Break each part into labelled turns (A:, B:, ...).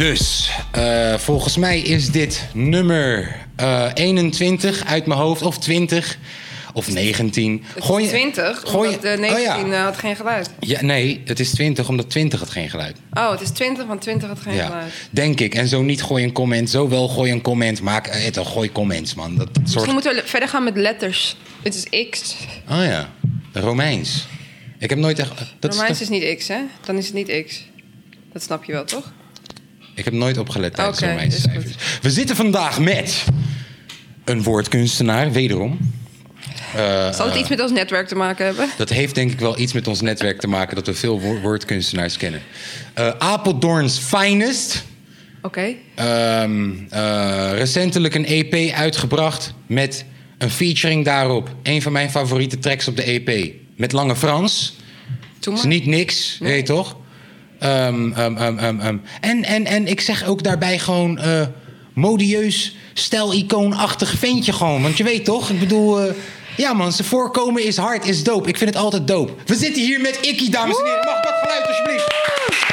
A: Dus, eh, volgens mij is dit nummer eh, 21 uit mijn hoofd, of 20, of 19.
B: Het
A: Gooi
B: is
A: je-
B: 20,
A: gooi
B: omdat de
A: oh
B: 19
A: ja.
B: eh, had geen geluid.
A: Ja, nee, het is 20 omdat 20 had geen geluid.
B: Oh, het is 20, want 20 had geen
A: Ja,
B: geluid.
A: denk ik. En zo niet gooi een comment, zo wel gooi een comment. Maak eh, het, gooi comments, man. Dat, dat soort...
B: Misschien moeten we verder gaan met letters. Het is X.
A: Oh ja, Romeins. Ik heb nooit echt... Dat is
B: Romeins
A: toch-
B: is niet X, hè? Dan is het niet X. Dat snap je wel, toch?
A: Ik heb nooit opgelet tijdens
B: Oké,
A: Romeinse
B: is
A: cijfers. We zitten vandaag met een woordkunstenaar, wederom. Eh,
B: Zal het iets met ons netwerk te maken hebben?
A: Dat heeft denk ik wel iets met ons netwerk te maken dat we veel wo- woordkunstenaars kennen. Eh Apeldoorns Finest.
B: Oké.
A: Ehm, eh, recentelijk een EP uitgebracht met een featuring daarop. Een van mijn favoriete tracks op de EP. Met Lange Frans.
B: Doe
A: is niet niks, weet je toch? Ehm, ehm, ehm. En, en, en ik zeg ook daarbij gewoon eh, modieus, stijl-icoon-achtig ventje gewoon. Want je weet toch? Ik bedoel, eh, ja man, zijn voorkomen is hard, is dope. Ik vind het altijd dope. We zitten hier met Ikkie, dames en heren. Mag dat geluid alsjeblieft?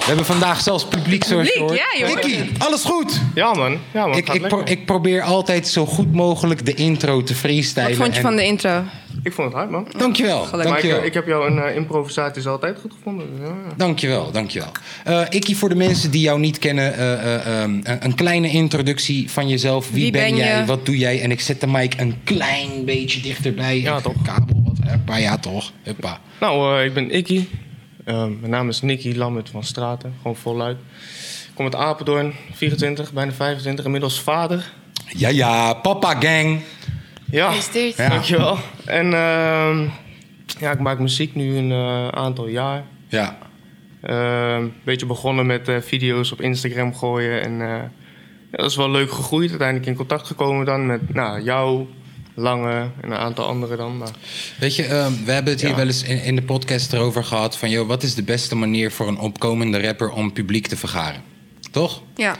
A: We hebben vandaag zelfs publiek, zoals je
B: Publiek,
A: hoort.
B: ja.
A: Ikkie, alles goed?
C: Ja, man. Ja, man.
A: Ik, ik, pro- ik probeer altijd zo goed mogelijk de intro te freestylen.
B: Wat vond je
A: en-
B: van de intro?
C: Ik vond het hard, man.
A: Dankjewel.
C: Maar ik,
A: dankjewel.
C: ik heb jouw een, eh, improvisatie altijd goed gevonden. dus ja.
A: Dankjewel, dankjewel. Eh Ikkie, voor de mensen die jou niet kennen, eh, eh, ehm, een een kleine introductie van jezelf. Wie,
B: Wie
A: ben,
B: ben
A: jij?
B: je?
A: Wat doe jij? En ik zet de mic een klein beetje dichterbij.
C: Ja,
A: Ik-
C: toch?
A: Kabel, wat, ja toch. Huppa.
C: Nou, eh, ik ben Ikkie. Eh, mijn naam is Nicky Lammert van Straten. Gewoon voluit. Ik kom uit Apeldoorn, 24, bijna 25. Inmiddels vader.
A: Ja, ja, papa gang.
C: Ja?
A: Ja.
C: dankjewel. En ehm, ja, ik maak muziek nu een eh, aantal jaar.
A: Ja,
C: Een beetje begonnen met eh, video's op Instagram gooien. En eh, ja, dat is wel leuk gegroeid. Uiteindelijk in contact gekomen dan met nou, jou, Lange en een aantal anderen dan. Maar
A: weet je, ehm, we hebben het hier
C: Ja.
A: wel eens in, in de podcast erover gehad van, joh, wat is de beste manier voor een opkomende rapper om publiek te vergaren? Toch?
B: Ja.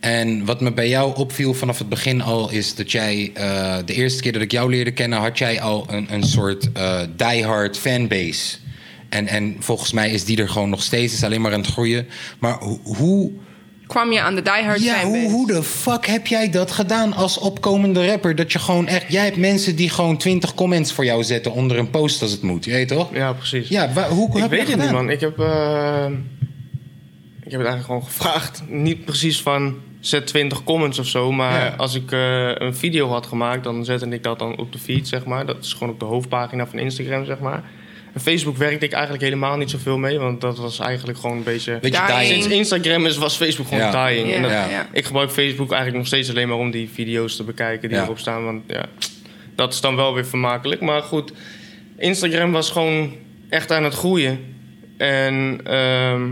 A: En wat me bij jou opviel vanaf het begin al is dat jij eh, de eerste keer dat ik jou leerde kennen, had jij al een, een soort eh diehard fanbase. En, en volgens mij is die er gewoon nog steeds, is alleen maar aan het groeien. Maar ho- hoe,
B: Kwam je aan de Die Hard
A: ja, hoe, hoe de fuck heb jij dat gedaan als opkomende rapper? Dat je gewoon echt, jij hebt mensen die gewoon 20 comments voor jou zetten onder een post als het moet, je weet toch?
C: ja, precies.
A: Ja, wa- hoe
C: ik
A: heb je
C: weet
A: dat
C: het niet, man. Ik heb, eh, ik heb het eigenlijk gewoon gevraagd. Niet precies van zet 20 comments of zo. Maar
A: Ja.
C: als ik eh, een video had gemaakt, dan zette ik dat dan op de feed, zeg maar. Dat is gewoon op de hoofdpagina van Instagram, zeg maar. Facebook werkte ik eigenlijk helemaal niet zoveel mee. Want dat was eigenlijk gewoon een beetje...
A: Beetje
B: Dying.
C: Sinds Instagram is, was Facebook gewoon
A: Ja.
C: dying.
B: Ja,
C: En dat-
A: Ja.
B: ja.
C: Ik gebruik Facebook eigenlijk nog steeds alleen maar om die video's te bekijken die
A: Ja.
C: erop staan. Want ja, dat is dan wel weer vermakelijk. Maar goed, Instagram was gewoon echt aan het groeien. En ehm,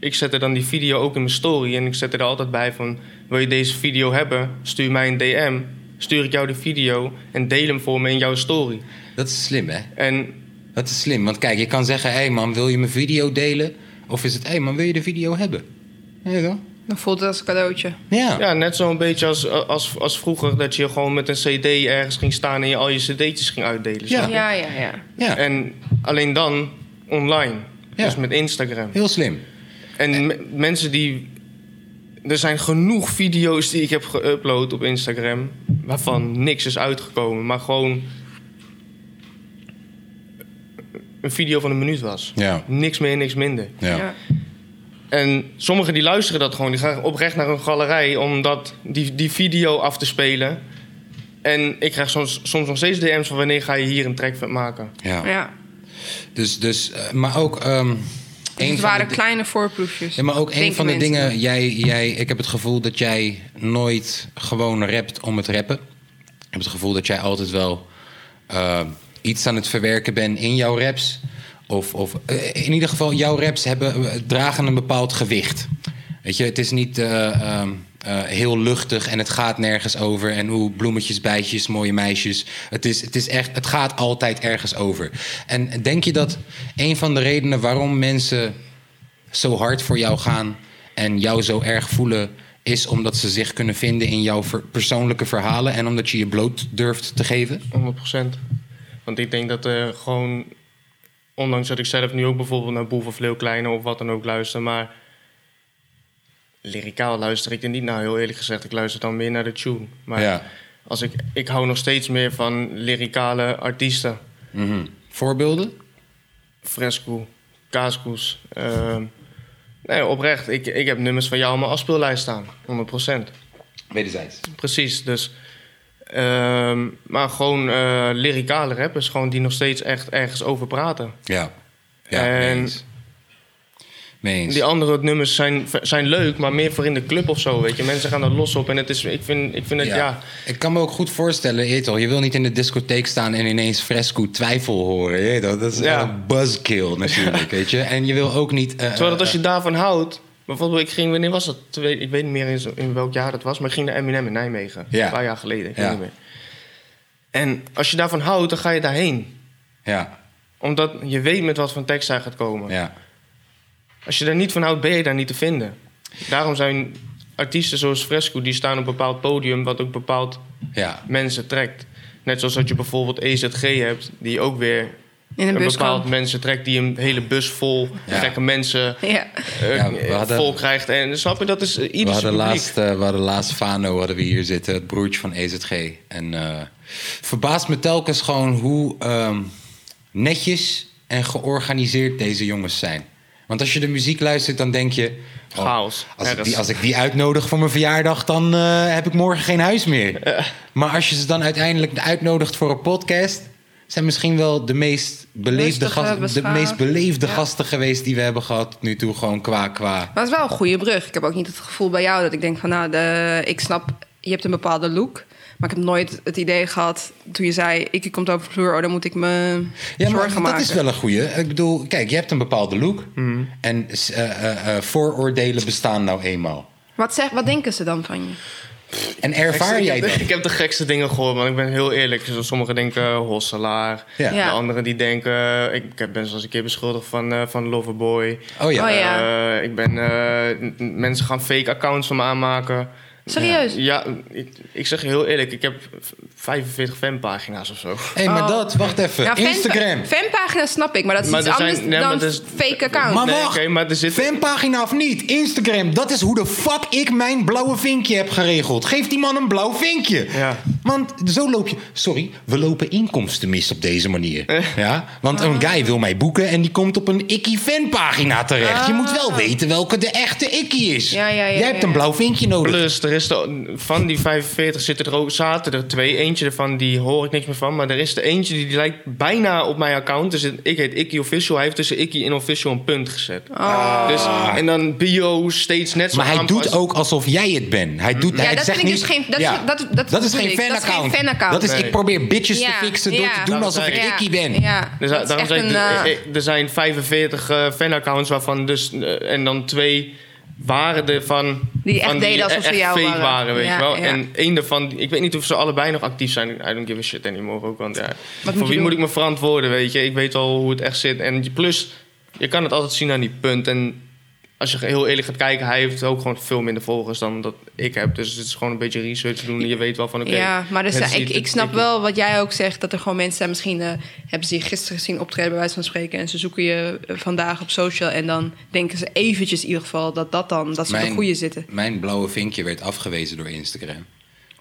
C: ik zette dan die video ook in mijn story. En ik zette er altijd bij van... Wil je deze video hebben? Stuur mij een DM. Stuur ik jou de video en deel hem voor me in jouw story.
A: Dat is slim, hè?
C: En
A: Dat is slim, want kijk, je kan zeggen... hé hey man, wil je mijn video delen? Of is het, hé hey man, wil je de video hebben? Ja, toch?
B: Dan voelt het als een cadeautje.
A: Ja.
C: ja, net zo'n beetje als, als, als vroeger... dat je gewoon met een cd ergens ging staan... en je al je cd'tjes ging uitdelen.
A: Ja.
B: Ja, ja, ja.
A: ja.
C: En alleen dan online.
A: Ja.
C: Dus met Instagram.
A: Heel slim.
C: En me- mensen die. Er zijn genoeg video's die ik heb geüpload op Instagram. waarvan niks is uitgekomen. Maar gewoon. Een video van een minuut was.
A: Ja.
C: Niks meer, niks minder.
A: Ja.
B: Ja.
C: En sommigen die luisteren dat gewoon. Die gaan oprecht naar een galerij om dat, die, die video af te spelen. En ik krijg soms, soms nog steeds DM's van wanneer ga je hier een track van maken.
A: ja.
B: ja.
A: Dus, dus, eh, maar ook...
B: Dus
A: een
B: het
A: van
B: waren
A: de,
B: kleine voorproefjes.
A: ja, maar ook een van de
B: mensen.
A: dingen... Jij, jij, ik heb het gevoel dat jij nooit gewoon rapt om het rappen. Ik heb het gevoel dat jij altijd wel eh, iets aan het verwerken bent in jouw raps. Of, of eh, in ieder geval, jouw raps hebben, eh, dragen een bepaald gewicht. Weet je, het is niet eh, ehm, eh, heel luchtig en het gaat nergens over. En hoe bloemetjes, bijtjes, mooie meisjes. Het, is, het, is echt, het gaat altijd ergens over. En denk je dat een van de redenen waarom mensen zo hard voor jou gaan en jou zo erg voelen, is omdat ze zich kunnen vinden in jouw persoonlijke verhalen en omdat je je bloot durft te geven?
C: 100%. Want ik denk dat er gewoon, ondanks dat ik zelf nu ook bijvoorbeeld naar Boef of Leeuw Kleine of wat dan ook luister, maar lyricaal luister ik er niet naar, heel eerlijk gezegd. Ik luister dan meer naar de tune. Maar
A: Ja.
C: als ik, ik hou nog steeds meer van lyricale artiesten.
A: Mhm. Voorbeelden?
C: Fresco, Kaaskoes. ehm, nee, oprecht. Ik, ik heb nummers van jou op mijn afspeellijst staan. 100%.
A: Wederzijds.
C: Precies, dus... ehm, maar gewoon eh lyricale rappers, gewoon die nog steeds echt ergens over praten.
A: Ja. Ja,
C: En-
A: eens. Mee eens.
C: Die andere nummers zijn, zijn leuk, maar meer voor in de club of zo, weet je. Mensen gaan er los op en het is, ik vind, ik vind het, ja...
A: Ik kan me ook goed voorstellen, je, je wil niet in de discotheek staan en ineens fresco twijfel horen. Je dat is
C: Ja.
A: een buzzkill natuurlijk, weet je. En je wil ook niet... eh,
C: Terwijl dat als
A: eh,
C: je daarvan houdt... Bijvoorbeeld, ik ging, wanneer was dat? Twee- Ik weet niet meer in, zo- in welk jaar dat was, maar ik ging naar Eminem in Nijmegen.
A: Ja.
C: Een paar jaar geleden, ik weet
A: Ja.
C: niet meer. En als je daarvan houdt, dan ga je daarheen.
A: Ja,
C: Omdat je weet met wat voor tekst hij gaat komen.
A: ja.
C: Als je daar niet van houdt, ben je daar niet te vinden. Daarom zijn artiesten zoals Fresco, die staan op een bepaald podium... wat ook bepaald
A: Ja,
C: mensen trekt. Net zoals dat je bijvoorbeeld EZG hebt, die ook weer
B: In een
C: een
B: bus
C: bepaald mensen trekt... die een hele bus vol
A: Ja.
C: gekke mensen
B: Ja.
C: eh,
A: Ja, we hadden-
C: vol krijgt. En snap je, dat is eh,
A: we hadden, laatst, eh, we hadden laatst Fano hadden we hier zitten, het broertje van EZG. En eh verbaast me telkens gewoon hoe ehm, netjes en georganiseerd deze jongens zijn. Want als je de muziek luistert, dan denk je... oh,
C: Chaos.
A: Als ik, die, als ik die uitnodig voor mijn verjaardag, dan eh, heb ik morgen geen huis meer. Maar als je ze dan uiteindelijk uitnodigt voor een podcast... zijn misschien wel de meest beleefde,
B: Rustige,
A: gast- de meest beleefde
B: Ja.
A: gasten geweest die we hebben gehad tot nu toe. Gewoon qua, qua
B: Maar het is wel een goede brug. Ik heb ook niet het gevoel bij jou dat ik denk van... nou, de, ik snap, je hebt een bepaalde look... maar ik heb nooit het idee gehad toen je zei... ik komt over de vloer, oh, dan moet ik me
A: Ja, maar dat is wel een goeie. Ik bedoel, kijk, je hebt een bepaalde look.
C: Mhm.
A: En eh, eh, eh, vooroordelen bestaan nou eenmaal.
B: Wat, zeg, wat denken ze dan van je?
A: En ervaar jij dat?
C: ik heb de gekste dingen gehoord, maar ik ben heel eerlijk. Sommigen denken hosselaar.
A: Ja.
B: Ja.
C: De anderen die denken... Ik, ik ben zelfs een keer beschuldigd van, eh van Loverboy.
A: Oh ja.
B: Oh ja.
C: Eh, ik ben... eh, mensen gaan fake accounts van me aanmaken.
B: Serieus?
C: Ja, ik, ik zeg je heel eerlijk. Ik heb 45 fanpagina's of zo.
A: Hé, maar
B: Oh.
A: dat, wacht even.
B: Ja, fan-
A: Instagram.
B: Fanpagina snap ik, maar dat is
C: Maar
B: iets
C: er zijn-
B: anders
C: nee, maar
B: dan
C: dat is-
B: fake account.
A: Maar
C: Nee,
A: wacht,
C: maar er zit-
A: fanpagina of niet, Instagram, dat is hoe de fuck ik mijn blauwe vinkje heb geregeld. Geef die man een blauw vinkje.
C: Ja.
A: Want zo loop je... Sorry, we lopen inkomsten mis op deze manier.
C: Eh.
A: Ja? Want een guy wil mij boeken en die komt op een ikkie fanpagina terecht. Je moet wel
B: Ah.
A: weten welke de echte ikkie is.
B: Ja, ja, ja,
A: Jij hebt
B: ja,
A: een blauw vinkje nodig.
C: Plus, er is de, van die 45 zitten er ook, zaten er twee. Eentje ervan, die hoor ik niks meer van. Maar er is er eentje die, die lijkt bijna op mijn account. Dus het- ik heet Ikkie Official. Hij heeft tussen Ikkie en Official een punt gezet. Dus, en dan bio steeds net zo
A: Maar hij doet ook alsof jij het bent. Hij doet,
B: Ja,
A: hij
B: dat
A: zegt
B: vind ik
A: niet,
B: dus geen- dat is- dat- dat
A: is geen
B: ik. Dat is geen
A: fanaccount.
B: fanaccount.
A: Dat is,
C: Nee.
A: ik probeer bitches
B: Ja,
A: te fixen door
B: ja.
A: te doen alsof ik
C: ik.
A: Ikkie ben.
B: Ja,
C: Dus daarom ik,
B: een,
C: er-
B: eh,
C: er- zijn 45 eh, fanaccounts waarvan dus... eh, en dan twee waren er van...
B: Die echt
C: van
B: deden alsof ze
C: echt
B: jou
C: fake
B: waren.
C: weet
B: Ja,
C: je wel.
B: ja.
C: En één daarvan... Ik weet niet of ze allebei nog actief zijn. I don't give a shit anymore ook. Want ja, voor wie moet ik me verantwoorden, weet je? Ik weet wel hoe het echt zit. En plus, je kan het altijd zien aan die punt. En als je heel eerlijk gaat kijken... Hij heeft ook gewoon veel minder volgers dan dat ik heb. Dus het is gewoon een beetje research doen. En je weet wel van, oké...
B: ja, maar dus, ik, ik snap
C: ik-
B: wel wat jij ook zegt. Dat er gewoon mensen zijn. Misschien eh, hebben ze je gisteren gezien optreden bij wijze van spreken. En ze zoeken je eh, vandaag op social. En dan denken ze eventjes in ieder geval dat dat dan... Dat ze op de goede zitten.
A: Mijn blauwe vinkje werd afgewezen door Instagram.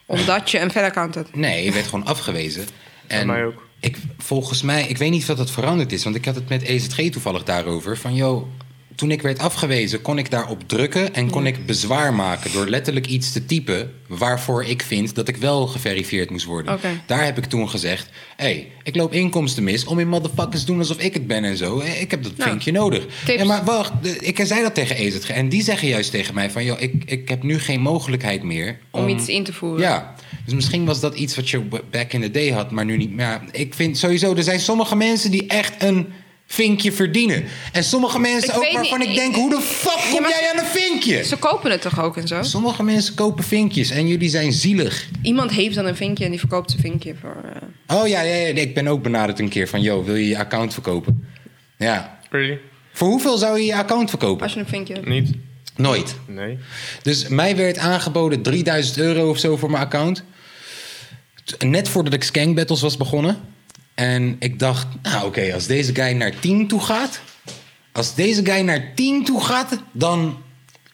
B: Omdat je een fanaccount hebt.
A: Nee, je werd gewoon afgewezen. En
C: mij ook.
A: Ik, volgens mij, ik weet niet of dat veranderd is, want ik had het met EZG toevallig daarover. Van joh, toen ik werd afgewezen, kon ik daarop drukken en kon ik bezwaar maken door letterlijk iets te typen waarvoor ik vind dat ik wel geverifieerd moest worden. Daar heb ik toen gezegd: hé, hey, ik loop inkomsten mis om in motherfuckers te doen alsof ik het ben en zo. Eh, Ik heb dat
B: Nou,
A: vinkje nodig.
B: tips.
A: Ja, maar wacht, ik zei dat tegen EZG en die zeggen juist tegen mij: van joh, ik, ik heb nu geen mogelijkheid meer
B: Om iets in te voeren.
A: ja, dus misschien was dat iets wat je back in the day had, maar nu niet. Maar ja, ik vind sowieso, er zijn sommige mensen die echt een vinkje verdienen. En sommige mensen
B: Ik
A: ook waarvan
B: niet,
A: ik
B: ik-
A: denk, hoe de fuck kom jij aan een vinkje?
B: Ze kopen het toch ook en zo?
A: Sommige mensen kopen vinkjes en jullie zijn zielig.
B: Iemand heeft dan een vinkje en die verkoopt zijn vinkje voor... eh,
A: Oh ja, ja, ja, ik ben ook benaderd een keer van, yo, wil je je account verkopen? Ja.
C: Really?
A: Voor hoeveel zou je je account verkopen?
B: als je een vinkje hebt.
C: Niet?
A: Nooit.
C: Nee.
A: Dus mij werd aangeboden 3000 euro of zo voor mijn account. Net voordat ik Skank Battles was begonnen. En ik dacht, nou oké, als deze guy naar 10 toe gaat... Als deze guy naar 10 toe gaat, dan,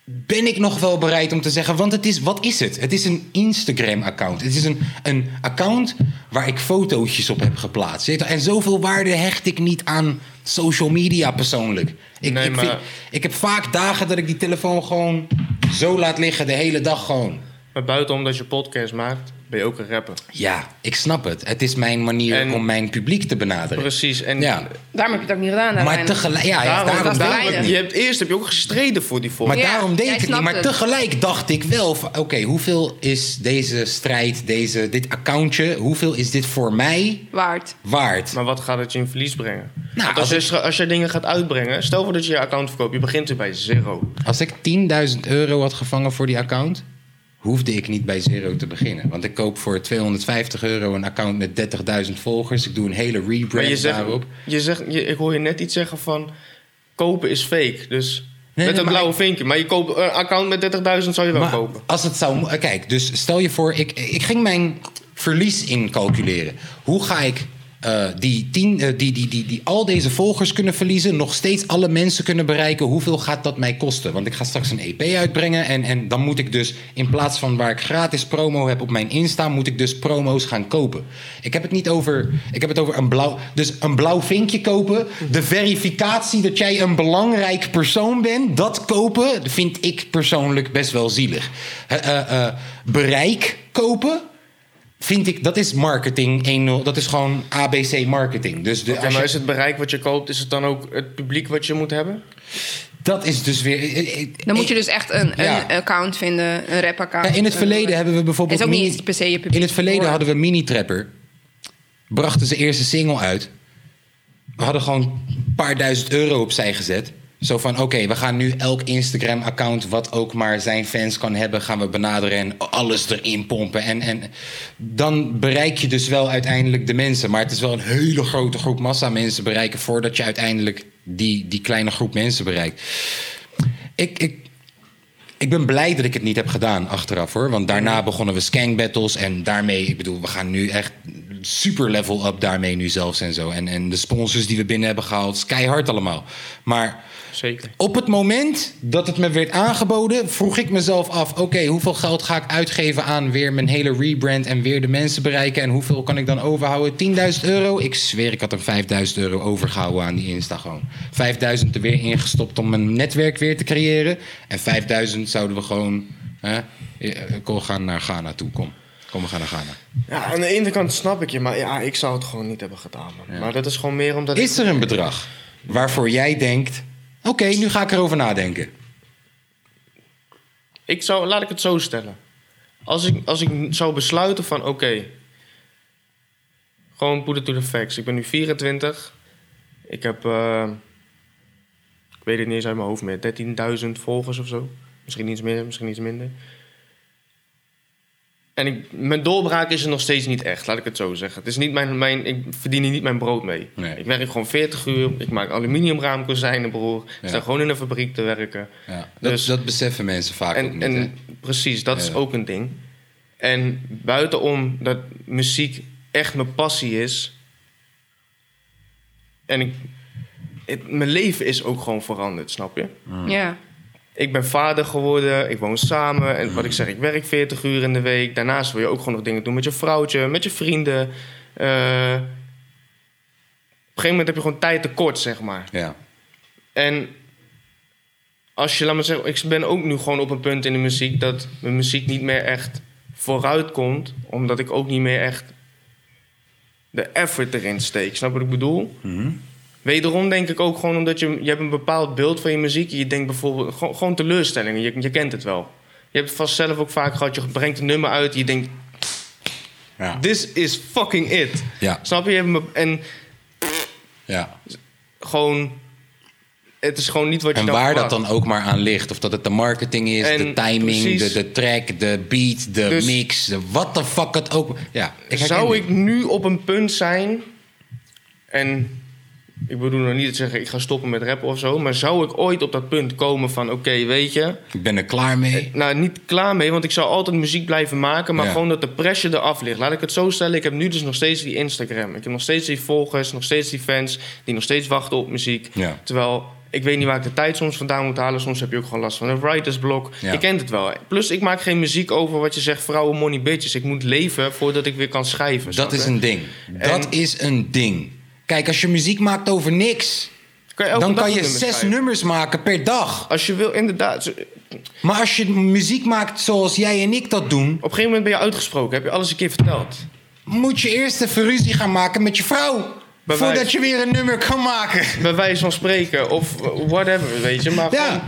A: ben ik nog wel bereid om te zeggen. Want het is, wat is het? Het is een Instagram-account. Het is een, een account waar ik fotootjes op heb geplaatst. En zoveel waarde hecht ik niet aan social media persoonlijk. Ik,
C: Nee,
A: ik,
C: maar-
A: vind- ik heb vaak dagen dat ik die telefoon gewoon zo laat liggen, de hele dag gewoon.
C: Maar buitenom dat je podcast maakt, ben je ook een rapper.
A: Ja, ik snap het. Het is mijn manier
C: En-
A: om mijn publiek te benaderen.
C: Precies. En
A: Ja.
B: Daarom heb je het ook niet gedaan.
A: Maar tegelijk, ja, ja,
C: daarom, je hebt, eerst heb je ook gestreden voor die volk.
A: Maar
B: Ja,
A: daarom deed ik het niet. Maar
B: het.
A: tegelijk dacht ik wel. Oké, hoeveel is deze strijd, deze, dit accountje... hoeveel is dit voor mij
B: Waard.
A: waard?
C: Maar wat gaat het je in verlies brengen?
A: Nou,
C: Want als,
A: als
C: je, als je dingen gaat uitbrengen, stel voor dat je je account verkoopt, je begint weer bij zero.
A: Als ik 10.000 euro had gevangen voor die account... hoefde ik niet bij zero te beginnen. Want ik koop voor 250 euro een account met 30.000 volgers. Ik doe een hele rebrand
C: je zegt,
A: daarop.
C: je zegt je, ik hoor je net iets zeggen van kopen is fake. Dus
A: nee,
C: met een blauwe vinkje. Maar je koopt een account met 30.000 zou je wel
A: Maar
C: kopen.
A: als het zou... Kijk, dus stel je voor... Ik, ik ging mijn verlies incalculeren. Hoe ga ik eh, die, tien, eh, die, die, die, die al deze volgers kunnen verliezen... nog steeds alle mensen kunnen bereiken... hoeveel gaat dat mij kosten? Want ik ga straks een EP uitbrengen... en, en dan moet ik dus in plaats van waar ik gratis promo heb op mijn Insta... moet ik dus promo's gaan kopen. Ik heb het niet over... Ik heb het over een blauw... Dus een blauw vinkje kopen... de verificatie dat jij een belangrijk persoon bent... dat kopen vind ik persoonlijk best wel zielig. Eh, bereik kopen vind ik, dat is marketing 1.0. Dat is gewoon ABC marketing. Dus de,
C: maar is het bereik wat je koopt, is het dan ook het publiek wat je moet hebben?
A: dat is dus weer... eh, eh,
B: Dan moet je dus echt een,
A: Ja.
B: een account vinden, een rap-account.
A: Ja, in het verleden hebben we bijvoorbeeld...
B: Het is ook niet
A: Mini-
B: eens per se je publiek
A: in het verleden hadden we Mini Trapper. Brachten ze eerste single uit. We hadden gewoon een paar duizend euro opzij gezet. Zo van, oké, we gaan nu elk Instagram-account... wat ook maar zijn fans kan hebben... gaan we benaderen en alles erin pompen. En, en dan bereik je dus wel uiteindelijk de mensen. Maar het is wel een hele grote groep massa mensen bereiken... voordat je uiteindelijk die, die kleine groep mensen bereikt. Ik, ik, ik ben blij dat ik het niet heb gedaan achteraf hoor. Want daarna begonnen we skank battles. En daarmee, ik bedoel, we gaan nu echt super level up daarmee nu zelfs en zo. En, en de sponsors die we binnen hebben gehaald, keihard allemaal. Maar
C: Zeker.
A: op het moment dat het me werd aangeboden, vroeg ik mezelf af: oké, hoeveel geld ga ik uitgeven aan weer mijn hele rebrand en weer de mensen bereiken? En hoeveel kan ik dan overhouden? 10.000 euro? Ik zweer, ik had er 5.000 euro overgehouden aan die Insta gewoon. 5.000 er weer ingestopt om mijn netwerk weer te creëren. En 5.000 zouden we gewoon. Hè, eh, gaan naar Ghana toe. Kom. Kom, we gaan naar Ghana.
C: Ja, aan de ene kant snap ik je, maar ja, ik zou het gewoon niet hebben gedaan. Man. Maar dat is gewoon meer omdat
A: Is
C: ik...
A: er een bedrag waarvoor jij denkt: oké, nu ga ik erover nadenken?
C: Ik zou, laat ik het zo stellen. Als ik, als ik zou besluiten van, oké... gewoon put it to the facts. Ik ben nu 24. Ik heb... eh, ik weet het niet eens uit mijn hoofd meer. 13.000 volgers of zo. Misschien iets meer, misschien iets minder. En ik, mijn doorbraak is er nog steeds niet echt, laat ik het zo zeggen. Het is niet mijn, mijn, ik verdien hier niet mijn brood mee.
A: Nee.
C: Ik werk gewoon 40 uur. Ik maak aluminiumraamkozijnen, broer. Ik sta gewoon in een fabriek te werken.
A: Ja, dat,
C: Dus-
A: dat beseffen mensen vaak ook
C: En,
A: niet. hè?
C: en precies, dat is ook een ding. En buitenom dat muziek echt mijn passie is. En ik, het- mijn leven is ook gewoon veranderd, snap je?
B: Ja.
C: Ik ben vader geworden, ik woon samen. En wat ik zeg, ik werk 40 uur in de week. Daarnaast wil je ook gewoon nog dingen doen met je vrouwtje, met je vrienden. Eh, op een gegeven moment heb je gewoon tijd tekort, zeg maar.
A: Ja.
C: En als je, laat maar zeggen, ik ben ook nu gewoon op een punt in de muziek dat mijn muziek niet meer echt vooruit komt, omdat ik ook niet meer echt de effort erin steek. Snap wat ik bedoel? Wederom denk ik ook gewoon omdat je, je hebt een bepaald beeld van je muziek. Je denkt bijvoorbeeld gewoon, gewoon teleurstellingen. Je, je kent het wel. Je hebt het vast zelf ook vaak gehad. Je brengt een nummer uit. Je denkt,
A: Ja.
C: this is fucking it.
A: Ja.
C: Snap je? En
A: ja.
C: gewoon, het is gewoon niet wat je
A: En
C: dan
A: waar dat dan ook maar aan ligt. Of dat het de marketing is,
C: En
A: de timing, de, de track, de beat, de
C: Dus-
A: mix. De what the fuck het ook... Ja, ik
C: Zou ik nu op een punt zijn en Ik bedoel nog niet te zeggen, ik ga stoppen met rappen of zo. Maar zou ik ooit op dat punt komen van, oké, weet je...
A: Ik ben er klaar mee.
C: Nou, niet klaar mee, want ik zou altijd muziek blijven maken. Maar
A: Ja.
C: gewoon dat de pressure eraf ligt. Laat ik het zo stellen, ik heb nu dus nog steeds die Instagram. Ik heb nog steeds die volgers, nog steeds die fans... die nog steeds wachten op muziek.
A: Ja.
C: Terwijl, ik weet niet waar ik de tijd soms vandaan moet halen. Soms heb je ook gewoon last van een writersblok.
A: Ja.
C: Je kent het wel. Plus, ik maak geen muziek over wat je zegt... vrouwen, money, bitches. Ik moet leven voordat ik weer kan schrijven.
A: Dat is een ding. Dat is een ding. Kijk, als je muziek maakt over niks,
C: Kan
A: dan kan je zes
C: schrijven.
A: nummers maken per dag.
C: Als je wil, inderdaad. Op
A: Maar als je muziek maakt zoals jij en ik dat doen,
C: een gegeven moment ben je uitgesproken. Heb je alles een keer verteld.
A: moet je eerst even ruzie gaan maken met je vrouw.
C: Bij
A: voordat
C: wijze-
A: je weer een nummer kan maken.
C: Bij wijze van spreken. Of whatever, weet je. Maar gewoon-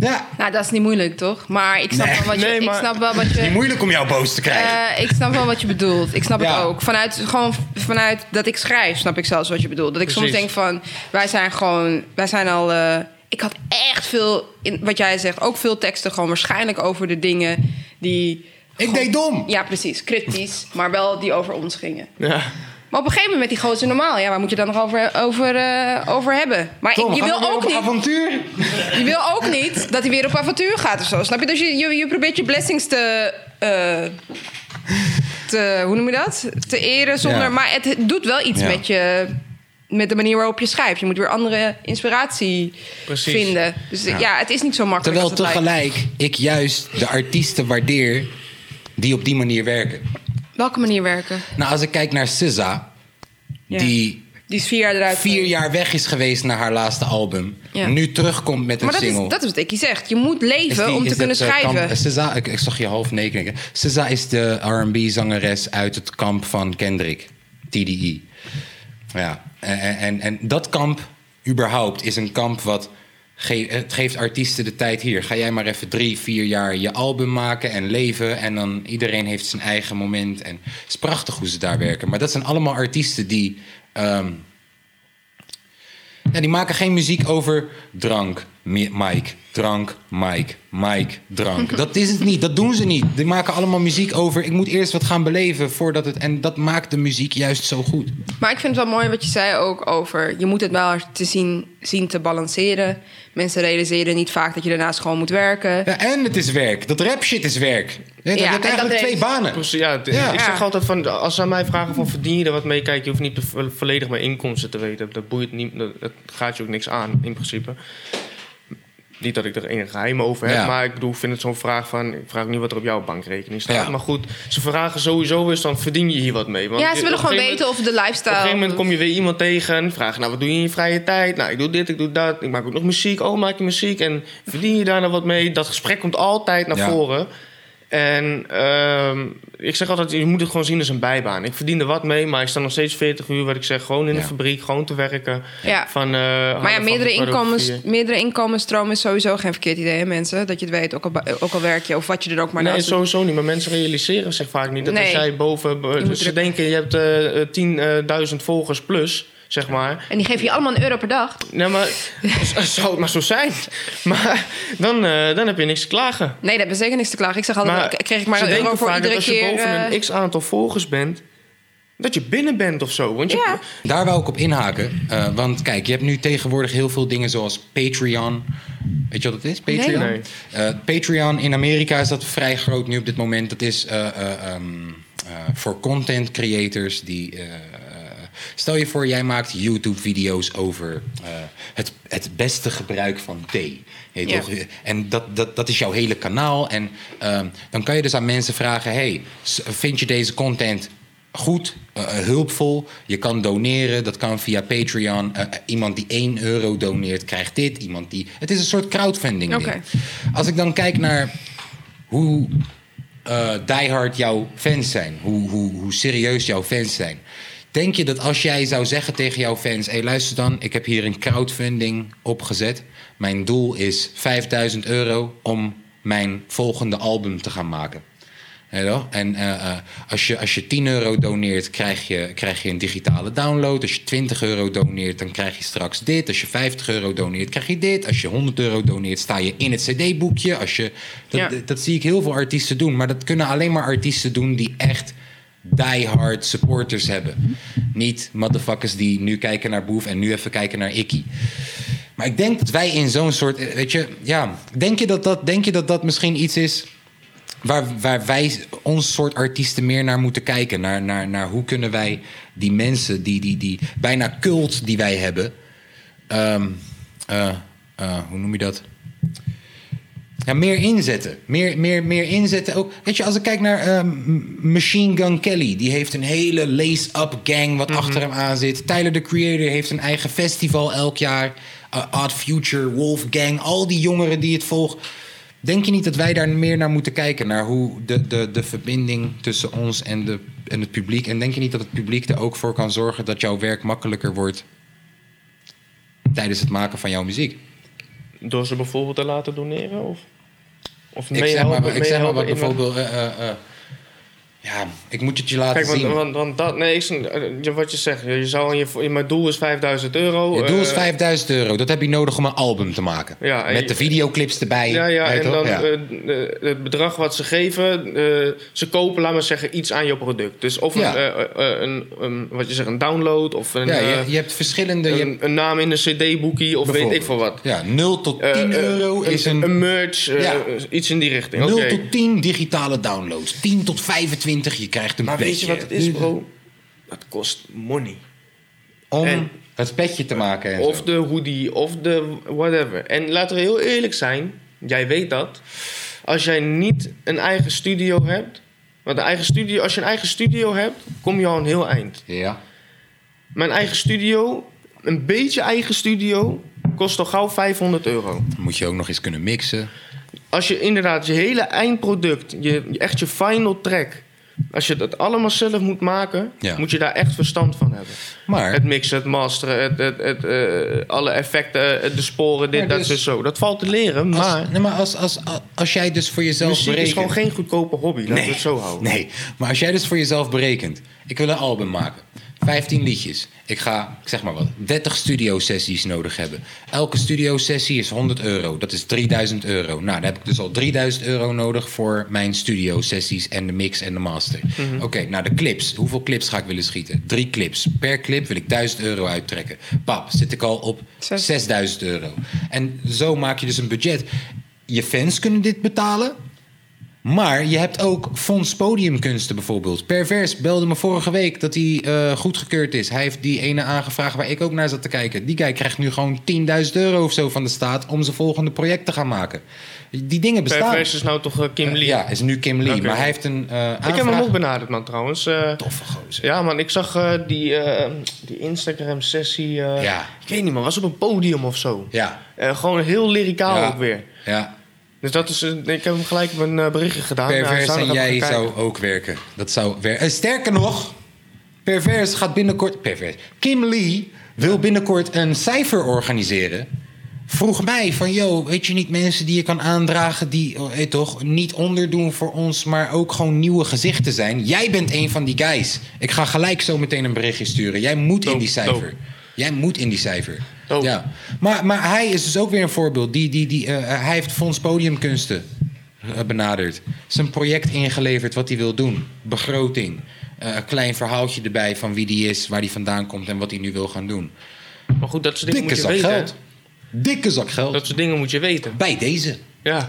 A: Ja.
B: Nou, dat is niet moeilijk, toch? Maar ik snap,
A: Nee.
B: wel, wat je,
C: Nee, maar-
B: ik snap wel wat
A: Niet
B: je...
A: moeilijk om jou boos te krijgen.
B: Eh, ik snap wel wat je bedoelt. Ik snap
A: Ja.
B: het ook. Vanuit, gewoon vanuit dat ik schrijf, snap ik zelfs wat je bedoelt. Dat ik soms denk van, wij zijn gewoon, wij zijn al. eh, ik had echt veel, in, wat jij zegt, ook veel teksten gewoon waarschijnlijk over de dingen die.
A: ik deed dom.
B: Ja, precies, cryptisch, maar wel die over ons gingen.
C: Ja.
B: Maar op een gegeven moment met die gozer normaal, ja, waar moet je dan nog over, over, eh, over hebben? Maar
A: Tom,
B: ik, je, wil ook
A: op
B: niet,
A: avontuur.
B: je wil ook niet dat hij weer op avontuur gaat of zo. Snap je? Dus je, je, je probeert je blessings te, eh, te. Hoe noem je dat? Te eren zonder.
A: Ja.
B: Maar het doet wel iets
A: Ja.
B: met je. Met de manier waarop je schrijft. Je moet weer andere inspiratie
C: Precies.
B: vinden. Dus ja. het is niet zo makkelijk.
A: Terwijl
B: als het lijkt.
A: tegelijk ik juist de artiesten waardeer die op die manier werken.
B: Welke manier werken?
A: Nou, als ik kijk naar SZA,
B: Ja.
A: die
B: Die is vier jaar eruit.
A: vier jaar weg is geweest naar haar laatste album,
B: Ja.
A: nu terugkomt met een
B: Maar dat
A: single.
B: is, dat is wat ik zegt. Je moet leven
A: die-
B: om te kunnen
A: eh,
B: schrijven.
A: kamp- SZA, ik, ik zag je nee knikken. SZA is de R&B-zangeres uit het kamp van Kendrick, TDE. Ja, en, en, en dat kamp überhaupt is een kamp wat... Ge het geeft artiesten de tijd hier. Ga jij maar even drie, vier jaar je album maken en leven. En dan iedereen heeft zijn eigen moment. En het is prachtig hoe ze daar werken. Maar dat zijn allemaal artiesten die... ehm, ja, die maken geen muziek over drank, Mi- Mike, drank, Mike, Mike, drank. Dat is het niet, dat doen ze niet. Die maken allemaal muziek over, ik moet eerst wat gaan beleven voordat het... En dat maakt de muziek juist zo goed.
B: Maar ik vind het wel mooi wat je zei ook over... je moet het wel te zien, zien te balanceren. Mensen realiseren niet vaak dat je daarnaast gewoon moet werken.
A: Ja, en het is werk. Dat rap shit is werk. Je,
B: Ja,
A: je hebt
B: en dat
A: eigenlijk twee banen.
C: Precies, ja, het-
A: Ja.
C: Ik zeg
B: Ja.
C: altijd van, als ze aan mij vragen van verdien je er wat mee? Kijk, je hoeft niet vo- volledig mijn inkomsten te weten. Dat boeit niet, dat, dat gaat je ook niks aan in principe. Niet dat ik er enige geheim over heb,
A: Ja.
C: maar ik bedoel, ik vind het zo'n vraag van... Ik vraag niet wat er op jouw bankrekening staat.
A: Ja.
C: Maar goed, ze vragen sowieso eens, dan verdien je hier wat mee. Want
B: ja, ze willen gewoon weten of de
C: Op een
B: lifestyle...
C: gegeven moment kom je weer iemand tegen. Vragen, nou, wat doe je in je vrije tijd? Nou, ik doe dit, ik doe dat. Ik maak ook nog muziek. Oh, maak je muziek? En verdien je daar nou wat mee? Dat gesprek komt altijd naar
A: Ja.
C: voren. En ehm, ik zeg altijd, je moet het gewoon zien als een bijbaan. Ik verdien er wat mee, maar ik sta nog steeds 40 uur... wat ik zeg, gewoon in de fabriek, gewoon te werken.
B: Ja.
C: Van, eh,
B: Maar ja, meerdere, inkomens, meerdere inkomensstromen is sowieso geen verkeerd idee, hè, mensen. Dat je het weet, ook al, ook al werk je of wat je er ook maar
C: nee,
B: naast doet.
C: sowieso niet. Maar mensen realiseren zich vaak niet. Dat als
B: Nee.
C: jij boven... dus ze denken, je hebt eh, eh, 10.000 volgers plus, zeg maar.
B: En die geven je allemaal een euro per dag.
C: Nee, maar zou het maar zo zijn. Maar dan, eh, dan heb je niks te klagen.
B: Nee, daar hebben we zeker niks te klagen. Ik zeg altijd,
C: Maar
B: kreeg ik maar een euro
C: denken
B: voor
C: vaak dat
B: iedere
C: als je
B: keer...
C: boven
B: eh,
C: een x-aantal volgers bent... dat je binnen bent of zo. Want je,
B: Ja.
A: Daar wou ik op inhaken. eh, want kijk, je hebt nu tegenwoordig heel veel dingen zoals Patreon. Weet je wat het is? Patreon?
C: Nee.
A: Eh, Patreon in Amerika is dat vrij groot nu op dit moment. Dat is eh, eh, ehm, eh, voor content creators die. Stel je voor, jij maakt YouTube-video's over eh, het, het beste gebruik van thee.
B: Ja.
A: toch? En dat, dat, dat is jouw hele kanaal. En ehm, dan kan je dus aan mensen vragen: hey, vind je deze content goed, eh, eh, hulpvol. Je kan doneren, dat kan via Patreon. Iemand die 1 euro doneert, krijgt dit. Iemand die... Het is een soort crowdfunding. ding.
B: Oké.
A: Als ik dan kijk naar hoe eh diehard jouw fans zijn, hoe, hoe, hoe serieus jouw fans zijn. Denk je dat als jij zou zeggen tegen jouw fans: hé, hey, luister dan, ik heb hier een crowdfunding opgezet. Mijn doel is 5000 euro om mijn volgende album te gaan maken. En eh, eh, als, je, als je 10 euro doneert, krijg je, krijg je een digitale download. Als je 20 euro doneert, dan krijg je straks dit. Als je 50 euro doneert, krijg je dit. Als je 100 euro doneert, sta je in het CD-boekje. Als je, dat,
B: Ja.
A: dat zie ik heel veel artiesten doen. Maar dat kunnen alleen maar artiesten doen die echt die-hard supporters hebben. Niet motherfuckers die nu kijken naar Boef en nu even kijken naar Ikkie. Maar ik denk dat wij in zo'n soort. Weet je, ja. Denk je dat dat, denk je dat, dat misschien iets is. Waar, waar wij ons soort artiesten meer naar moeten kijken? Naar, naar, naar hoe kunnen wij die mensen, die, die, die bijna cult die wij hebben. ehm, eh, eh, hoe noem je dat? Ja, meer inzetten. Meer, meer, meer inzetten. Ook, weet je, als ik kijk naar ehm, Machine Gun Kelly, die heeft een hele lace-up gang wat achter hem aan zit. Tyler the Creator heeft een eigen festival elk jaar. Uh, Odd Future, Wolfgang, al die jongeren die het volgen. Denk je niet dat wij daar meer naar moeten kijken? Naar hoe de, de, de verbinding tussen ons en, de, en het publiek. En denk je niet dat het publiek er ook voor kan zorgen dat jouw werk makkelijker wordt tijdens het maken van jouw muziek?
C: Door ze bijvoorbeeld te laten doneren? Of, of
A: Ik zeg maar, ik zeg maar wat bijvoorbeeld. eh, eh, eh, ja, ik moet het je laten
C: Kijk, want,
A: zien.
C: want, want dat, nee, ik, eh, wat je zegt, je zou je, mijn doel is 5000 euro.
A: Je doel is
C: eh,
A: 5000 euro. Dat heb je nodig om een album te maken.
C: Ja,
A: Met de videoclips erbij.
C: Ja, ja, en dan
A: Ja.
C: eh, eh, het bedrag wat ze geven, eh, ze kopen, laat maar zeggen, iets aan je product. Dus of
A: Ja.
C: een, eh, eh, een, een, wat je zegt, een download of een,
A: ja,
C: eh,
A: je, je hebt verschillende. Je
C: een,
A: hebt,
C: een naam in een cd-boekie of weet ik veel wat.
A: Ja, 0 tot 10
C: Eh, eh,
A: euro is een.
C: een merch, eh, iets in die richting.
A: 0
C: Oké.
A: tot 10 digitale downloads. 10 tot 25, je krijgt een
C: Maar weet je wat het is, bro? Dat kost money.
A: Om
C: En-
A: het petje te maken. En
C: Of
A: zo.
C: de hoodie, of de whatever. En laten we heel eerlijk zijn, jij weet dat. Als jij niet een eigen studio hebt. Want een eigen studio, als je een eigen studio hebt, kom je al een heel eind.
A: Ja.
C: Mijn eigen studio, een beetje eigen studio, kost al gauw 500 euro.
A: Moet je ook nog eens kunnen mixen.
C: Als je inderdaad je hele eindproduct, je, echt je final track, als je dat allemaal zelf moet maken,
A: Ja.
C: moet je daar echt verstand van hebben.
A: Maar
C: Het mixen, het masteren, het, het, het, eh, alle effecten, eh, de sporen, dit, dat,
A: dus-
C: zo. Dat valt te leren,
A: als,
C: maar
A: nee, maar als, als, als jij dus voor jezelf
C: muziek is
A: berekent...
C: gewoon geen goedkope hobby. Laten we het zo houden.
A: Nee, maar als jij dus voor jezelf berekent... ik wil een album maken, 15 liedjes. Ik ga, ik zeg maar wat, 30 studiosessies nodig hebben. Elke studiosessie is 100 euro. Dat is 3000 euro. Nou, dan heb ik dus al 3000 euro nodig... voor mijn studiosessies en de mix en de master.
C: Mhm.
A: Oké, nou de clips. Hoeveel clips ga ik willen schieten? Drie clips. Per clip wil ik 1000 euro uittrekken. Pap, zit ik al op
B: Zes.
A: 6000 euro. En zo maak je dus een budget. Je fans kunnen dit betalen... Maar je hebt ook Fonds Podiumkunsten bijvoorbeeld. Pervers belde me vorige week dat hij eh, goedgekeurd is. Hij heeft die ene aangevraagd waar ik ook naar zat te kijken. Die guy krijgt nu gewoon 10.000 euro of zo van de staat... om zijn volgende project te gaan maken. Die dingen bestaan.
C: Pervers is nou toch eh, Kim Lee?
A: Ja, is nu Kim Lee. Maar hij heeft een eh
C: ik heb hem
A: aanvraag-
C: ook benaderd, man, trouwens. Eh,
A: Toffe gozer.
C: ja, man, ik zag eh, die, eh, die Instagram-sessie. eh,
A: Ja.
C: Ik weet niet, man, was op een podium of zo.
A: Ja,
C: Eh, gewoon heel lyricaal
A: Ja.
C: ook weer.
A: ja.
C: Dus dat is, eh, ik heb hem gelijk op een eh, berichtje gedaan.
A: Pervers
C: zou
A: en jij zou ook werken. Dat zou werken. sterker nog, Pervers gaat binnenkort... Pervers. Kim Lee wil binnenkort een cijfer organiseren. Vroeg mij van, yo, weet je niet mensen die je kan aandragen... die, oh, toch, niet onderdoen voor ons... maar ook gewoon nieuwe gezichten zijn. Jij bent een van die guys. Ik ga gelijk zo meteen een berichtje sturen. Jij moet in die cijfer. Jij moet in die cijfer.
C: Dope.
A: Ja. Maar, maar hij is dus ook weer een voorbeeld. Die, die, die, eh, hij heeft Fonds Podiumkunsten eh, benaderd. Zijn project ingeleverd wat hij wil doen. Begroting. Eh, een klein verhaaltje erbij van wie die is, waar hij vandaan komt en wat hij nu wil gaan doen.
C: Maar goed, dat soort dingen
A: Dikke
C: moet je
A: zak
C: weten.
A: geld. Dikke zak geld.
C: Dat soort dingen moet je weten.
A: Bij deze.
C: Ja.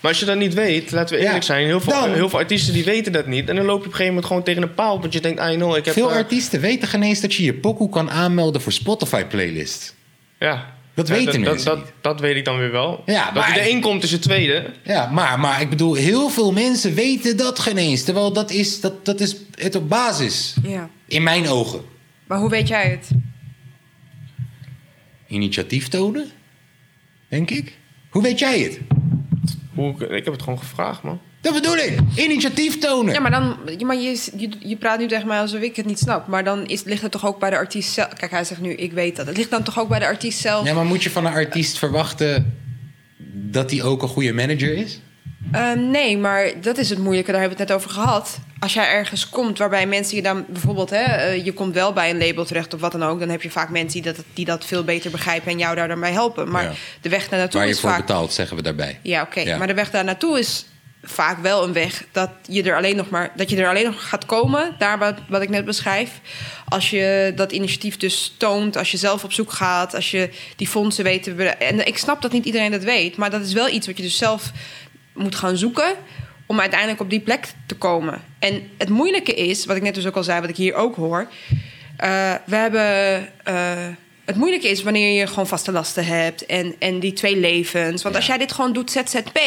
C: Maar als je dat niet weet, laten we
A: Ja.
C: eerlijk zijn. Heel veel,
A: Dan-
C: heel veel artiesten die weten dat niet. En dan loop je op een gegeven moment gewoon tegen een paal. Want je denkt, I know, ik heb...
A: Veel
C: eh,
A: artiesten weten geen eens dat je je pokoe kan aanmelden voor Spotify playlist.
C: Ja.
A: Dat
C: Ja,
A: weten
C: dat,
A: mensen
C: dat,
A: niet.
C: dat weet ik dan weer wel.
A: Ja,
C: dat
A: maar-
C: hij erin komt is het tweede.
A: Ja, maar, maar ik bedoel, heel veel mensen weten dat geen eens. Terwijl dat is, dat, dat is het op basis.
B: Ja.
A: In mijn ogen.
B: Maar hoe weet jij het?
A: Initiatief tonen? Denk ik. Hoe weet jij het?
C: Hoe, ik, ik heb het gewoon gevraagd, man.
A: Dat bedoel ik. Initiatief tonen.
B: Ja, maar, dan, maar je, je, je praat nu tegen mij alsof ik het niet snap. Maar dan is, ligt het toch ook bij de artiest zelf. Kijk, hij zegt nu, ik weet dat. Het ligt dan toch ook bij de artiest zelf.
A: Ja, maar moet je van een artiest verwachten dat hij ook een goede manager is?
B: Eh, nee, maar dat is het moeilijke. Daar hebben we het net over gehad. Als jij ergens komt waarbij mensen je dan bijvoorbeeld... Hè, eh, je komt wel bij een label terecht of wat dan ook... dan heb je vaak mensen die dat, die dat veel beter begrijpen... en jou daar dan bij helpen. Maar
A: Ja.
B: de weg daar naartoe
A: Waar je
B: is
A: voor
B: vaak...
A: betaalt, zeggen we daarbij.
B: Ja, oké.
A: Ja.
B: Maar de weg daar naartoe is vaak wel een weg dat je er alleen nog maar dat je er alleen nog gaat komen, daar wat, wat ik net beschrijf. Als je dat initiatief dus toont, als je zelf op zoek gaat, als je die fondsen weet te En ik snap dat niet iedereen dat weet, maar dat is wel iets wat je dus zelf moet gaan zoeken om uiteindelijk op die plek te komen. En het moeilijke is, wat ik net dus ook al zei, wat ik hier ook hoor. eh, we hebben. eh, het moeilijke is wanneer je gewoon vaste lasten hebt en, en die twee levens. Want
A: Ja.
B: als jij dit gewoon doet ZZP,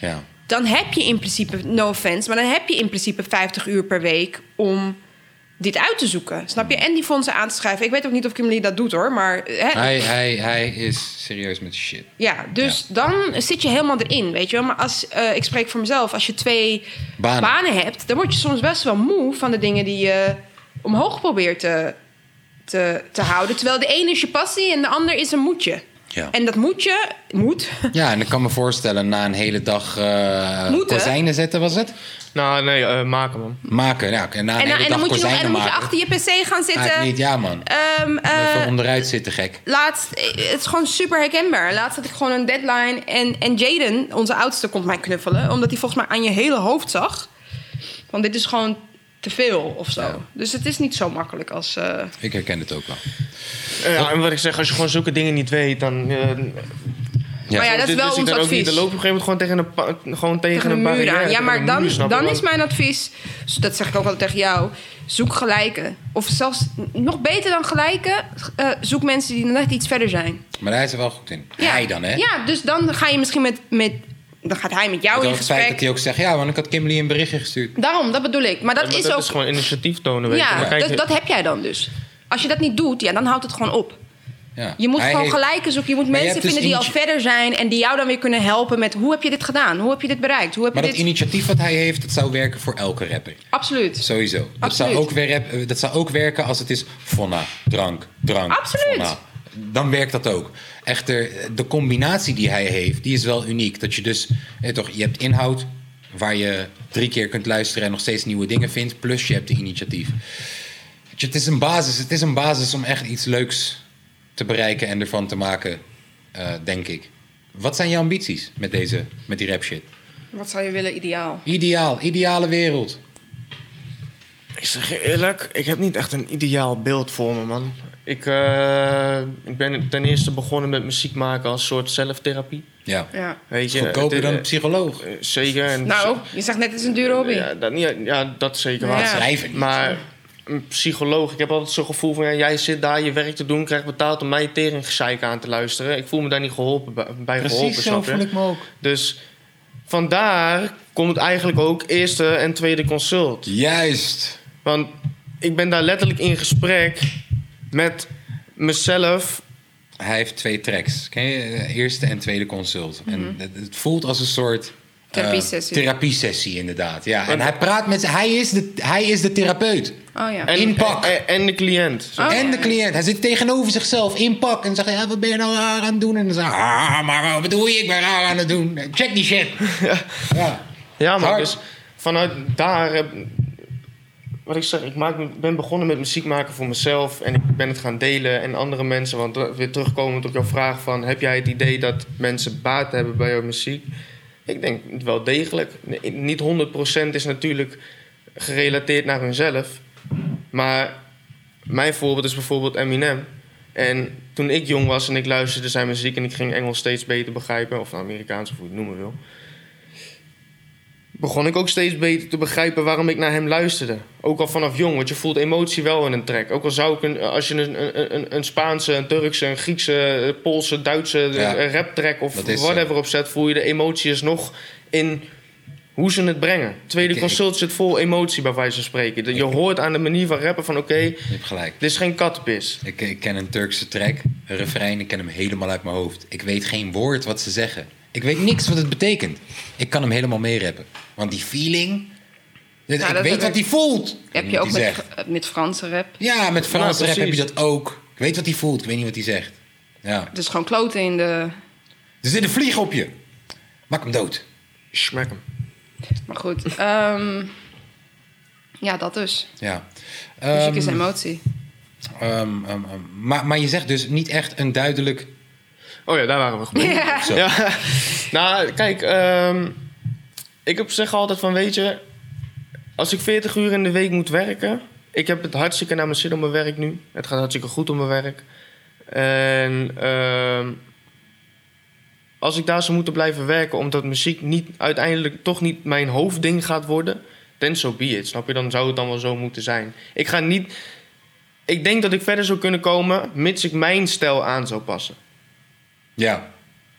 A: Ja.
B: Dan heb je in principe, no offense, maar dan heb je in principe 50 uur per week om dit uit te zoeken. Snap je? En die fondsen aan te schrijven. Ik weet ook niet of Kimberly dat doet hoor, maar hè,
A: Hij, hij, hij is serieus met shit.
B: ja, dus dan zit je helemaal erin, weet je wel. Maar als, eh, ik spreek voor mezelf, als je twee
A: Banen.
B: banen. hebt... dan word je soms best wel moe van de dingen die je omhoog probeert te, te, te houden. Terwijl de ene is je passie en de ander is een moedje.
A: Ja.
B: En dat moedje, moet,
A: Ja, en ik kan me voorstellen, na een hele dag eh
B: Moeten.
A: kozijnen zetten, was het?
C: Nou, nee, eh, maken man.
A: Maken, ja. En na een
B: en,
A: hele
B: en
A: dag
B: dan moet je nog en dan moet je achter je pc gaan zitten.
A: niet, ja man.
B: Ehm, eh,
A: Even onderuit zitten, gek.
B: laatst, eh, het is gewoon super herkenbaar. Laatst had ik gewoon een deadline. En, en Jaden, onze oudste, komt mij knuffelen. Omdat hij volgens mij aan je hele hoofd zag. Want dit is gewoon te veel of zo.
A: Ja.
B: Dus het is niet zo makkelijk als... eh,
A: Ik herken het ook wel.
C: Eh, ja, en wat ik zeg, als je gewoon zulke dingen niet weet, dan... eh,
A: Ja.
B: Maar ja, dat is
C: dit
B: wel
C: ik
B: ons advies.
C: niet. Dan loop je op een gegeven moment gewoon tegen een, pa- gewoon tegen
B: tegen
C: een
B: muur
C: barrière.
B: aan. Ja, maar dan,
C: muur,
B: dan is mijn advies... dus Dat zeg ik ook altijd tegen jou. Zoek gelijken. Of zelfs nog beter dan gelijken. eh, zoek mensen die net iets verder zijn.
A: Maar daar is er wel goed in.
B: Ja.
A: Hij dan, hè?
B: Ja, dus dan ga je misschien met... met dan gaat hij met jou in
A: had het feit
B: gesprek.
A: dat hij ook zegt, ja, want ik had Kimberly een berichtje gestuurd.
B: Daarom, dat bedoel ik. Maar dat
C: Ja, maar
B: is
C: dat
B: ook...
C: is gewoon initiatief tonen, weet je.
B: Ja,
C: Maar kijk,
B: dat, dat heb jij dan dus. Als je dat niet doet, ja, dan houdt het gewoon op.
A: Ja.
B: Je moet
A: Hij
B: gewoon
A: heeft-
B: gelijken zoeken. Je moet
A: Maar je
B: mensen
A: dus
B: vinden die al verder zijn... en die jou dan weer kunnen helpen met... hoe heb je dit gedaan? Hoe heb je dit bereikt? Hoe heb
A: Maar
B: je
A: dat
B: dit...
A: initiatief wat hij heeft, dat zou werken voor elke rapper.
B: Absoluut.
A: Sowieso. Dat zou,
B: Absoluut.
A: ook weer, rap- dat zou ook werken als het is fonna, drank, drank.
B: Absoluut.
A: Fonna. Dan werkt dat ook. Echter, de combinatie die hij heeft, die is wel uniek. Dat je dus, eh, toch, je hebt inhoud waar je drie keer kunt luisteren en nog steeds nieuwe dingen vindt. Plus je hebt de initiatief. Je, het is een basis. Het is een basis om echt iets leuks te bereiken en ervan te maken, eh, denk ik. Wat zijn je ambities met, deze, met die rap shit?
B: Wat zou je willen ideaal?
A: Ideaal, ideale wereld.
C: Ik zeg je eerlijk, ik heb niet echt een ideaal beeld voor me, man. Ik, eh, ik ben ten eerste begonnen met muziek maken als soort zelftherapie.
A: Ja.
B: Ja.
C: Weet je,
A: Goedkoper
C: het-
A: dan een psycholoog.
C: eh, Zeker. En
B: Nou, je zegt net, het is een dure hobby.
C: Ja, dat, niet, ja, dat zeker
B: Ja.
C: waar.
A: Schrijven niet.
C: Maar een psycholoog, ik heb altijd zo'n gevoel van... Ja, jij zit daar je werk te doen, krijgt betaald om mij teringgezeik aan te luisteren. Ik voel me daar niet geholpen bij, geholpen,
A: Precies zo voel ik me ook.
C: Dus vandaar komt eigenlijk ook eerste en tweede consult.
A: Juist.
C: Want ik ben daar letterlijk in gesprek met mezelf.
A: Hij heeft twee tracks. Ken je? Eh, Eerste en tweede consult. En het, het voelt als een soort... eh,
B: Mhm. Therapiesessie.
A: therapiesessie, inderdaad. Ja. En hij praat met... Hij is de, hij is de therapeut.
B: Oh ja.
C: En,
A: In pak.
C: En, en de cliënt.
B: Oh,
A: en
B: ja.
A: de cliënt. Hij zit tegenover zichzelf in pak. En zegt, ja, wat ben je nou raar aan het doen? En dan zegt hij, ah, maar wat bedoel je? Ik ben raar aan het doen. Check die shit. ja.
C: Ja, maar dus vanuit daar... wat ik zeg, ik maak, ben begonnen met muziek maken voor mezelf. En ik ben het gaan delen en andere mensen. Want weer terugkomend op jouw vraag van... Heb jij het idee dat mensen baat hebben bij jouw muziek? Ik denk wel degelijk. Niet 100% is natuurlijk gerelateerd naar hunzelf. Maar mijn voorbeeld is bijvoorbeeld Eminem. En toen ik jong was en ik luisterde zijn muziek... en ik ging Engels steeds beter begrijpen... of Amerikaans, of hoe je het noemen wil... begon ik ook steeds beter te begrijpen waarom ik naar hem luisterde. Ook al vanaf jong, want je voelt emotie wel in een track. Ook al zou ik, een, als je een, een, een, Spaanse, een Turkse, een Griekse, een Poolse, Duitse
A: Ja.
C: een rap track of
A: zo.
C: whatever opzet, voel je de emotie is nog in hoe ze het brengen. Tweede
A: Ik-
C: consult zit vol emotie bij wijze van spreken. Je hoort aan de manier van rappen van oké,
A: Je hebt gelijk.
C: dit is geen kattenpis.
A: Ik, ik ken een Turkse track, een refrein, ik ken hem helemaal uit mijn hoofd. Ik weet geen woord wat ze zeggen. Ik weet niks wat het betekent. Ik kan hem helemaal meerappen. Want die feeling... ik
B: Nou, dat
A: weet wat hij voelt.
B: heb je ook met,
A: zegt.
B: met Franse rap.
A: Ja, met Frans
C: Ja,
A: rap heb je dat ook. Ik weet wat hij voelt, ik weet niet wat hij zegt. Ja.
B: Dus gewoon kloten in de...
A: Er zit een vlieg op je. Maak hem dood.
C: Smack hem.
B: Maar goed. ehm, ja, dat dus.
A: Ja.
B: Muziek is
A: Ehm,
B: emotie.
A: ehm, maar, maar je zegt dus niet echt een duidelijk...
C: Oh ja, daar waren we gebleven.
B: Ja.
A: Zo.
C: Ja, nou, kijk, ehm, ik heb zeg altijd van, weet je... Als ik 40 uur in de week moet werken... Ik heb het hartstikke naar mijn zin op mijn werk nu. Het gaat hartstikke goed op mijn werk. En ehm, als ik daar zou moeten blijven werken... omdat muziek niet, uiteindelijk toch niet mijn hoofdding gaat worden... then so be it, snap je? Dan zou het dan wel zo moeten zijn. Ik ga niet... Ik denk dat ik verder zou kunnen komen... mits ik mijn stijl aan zou passen.
A: Ja.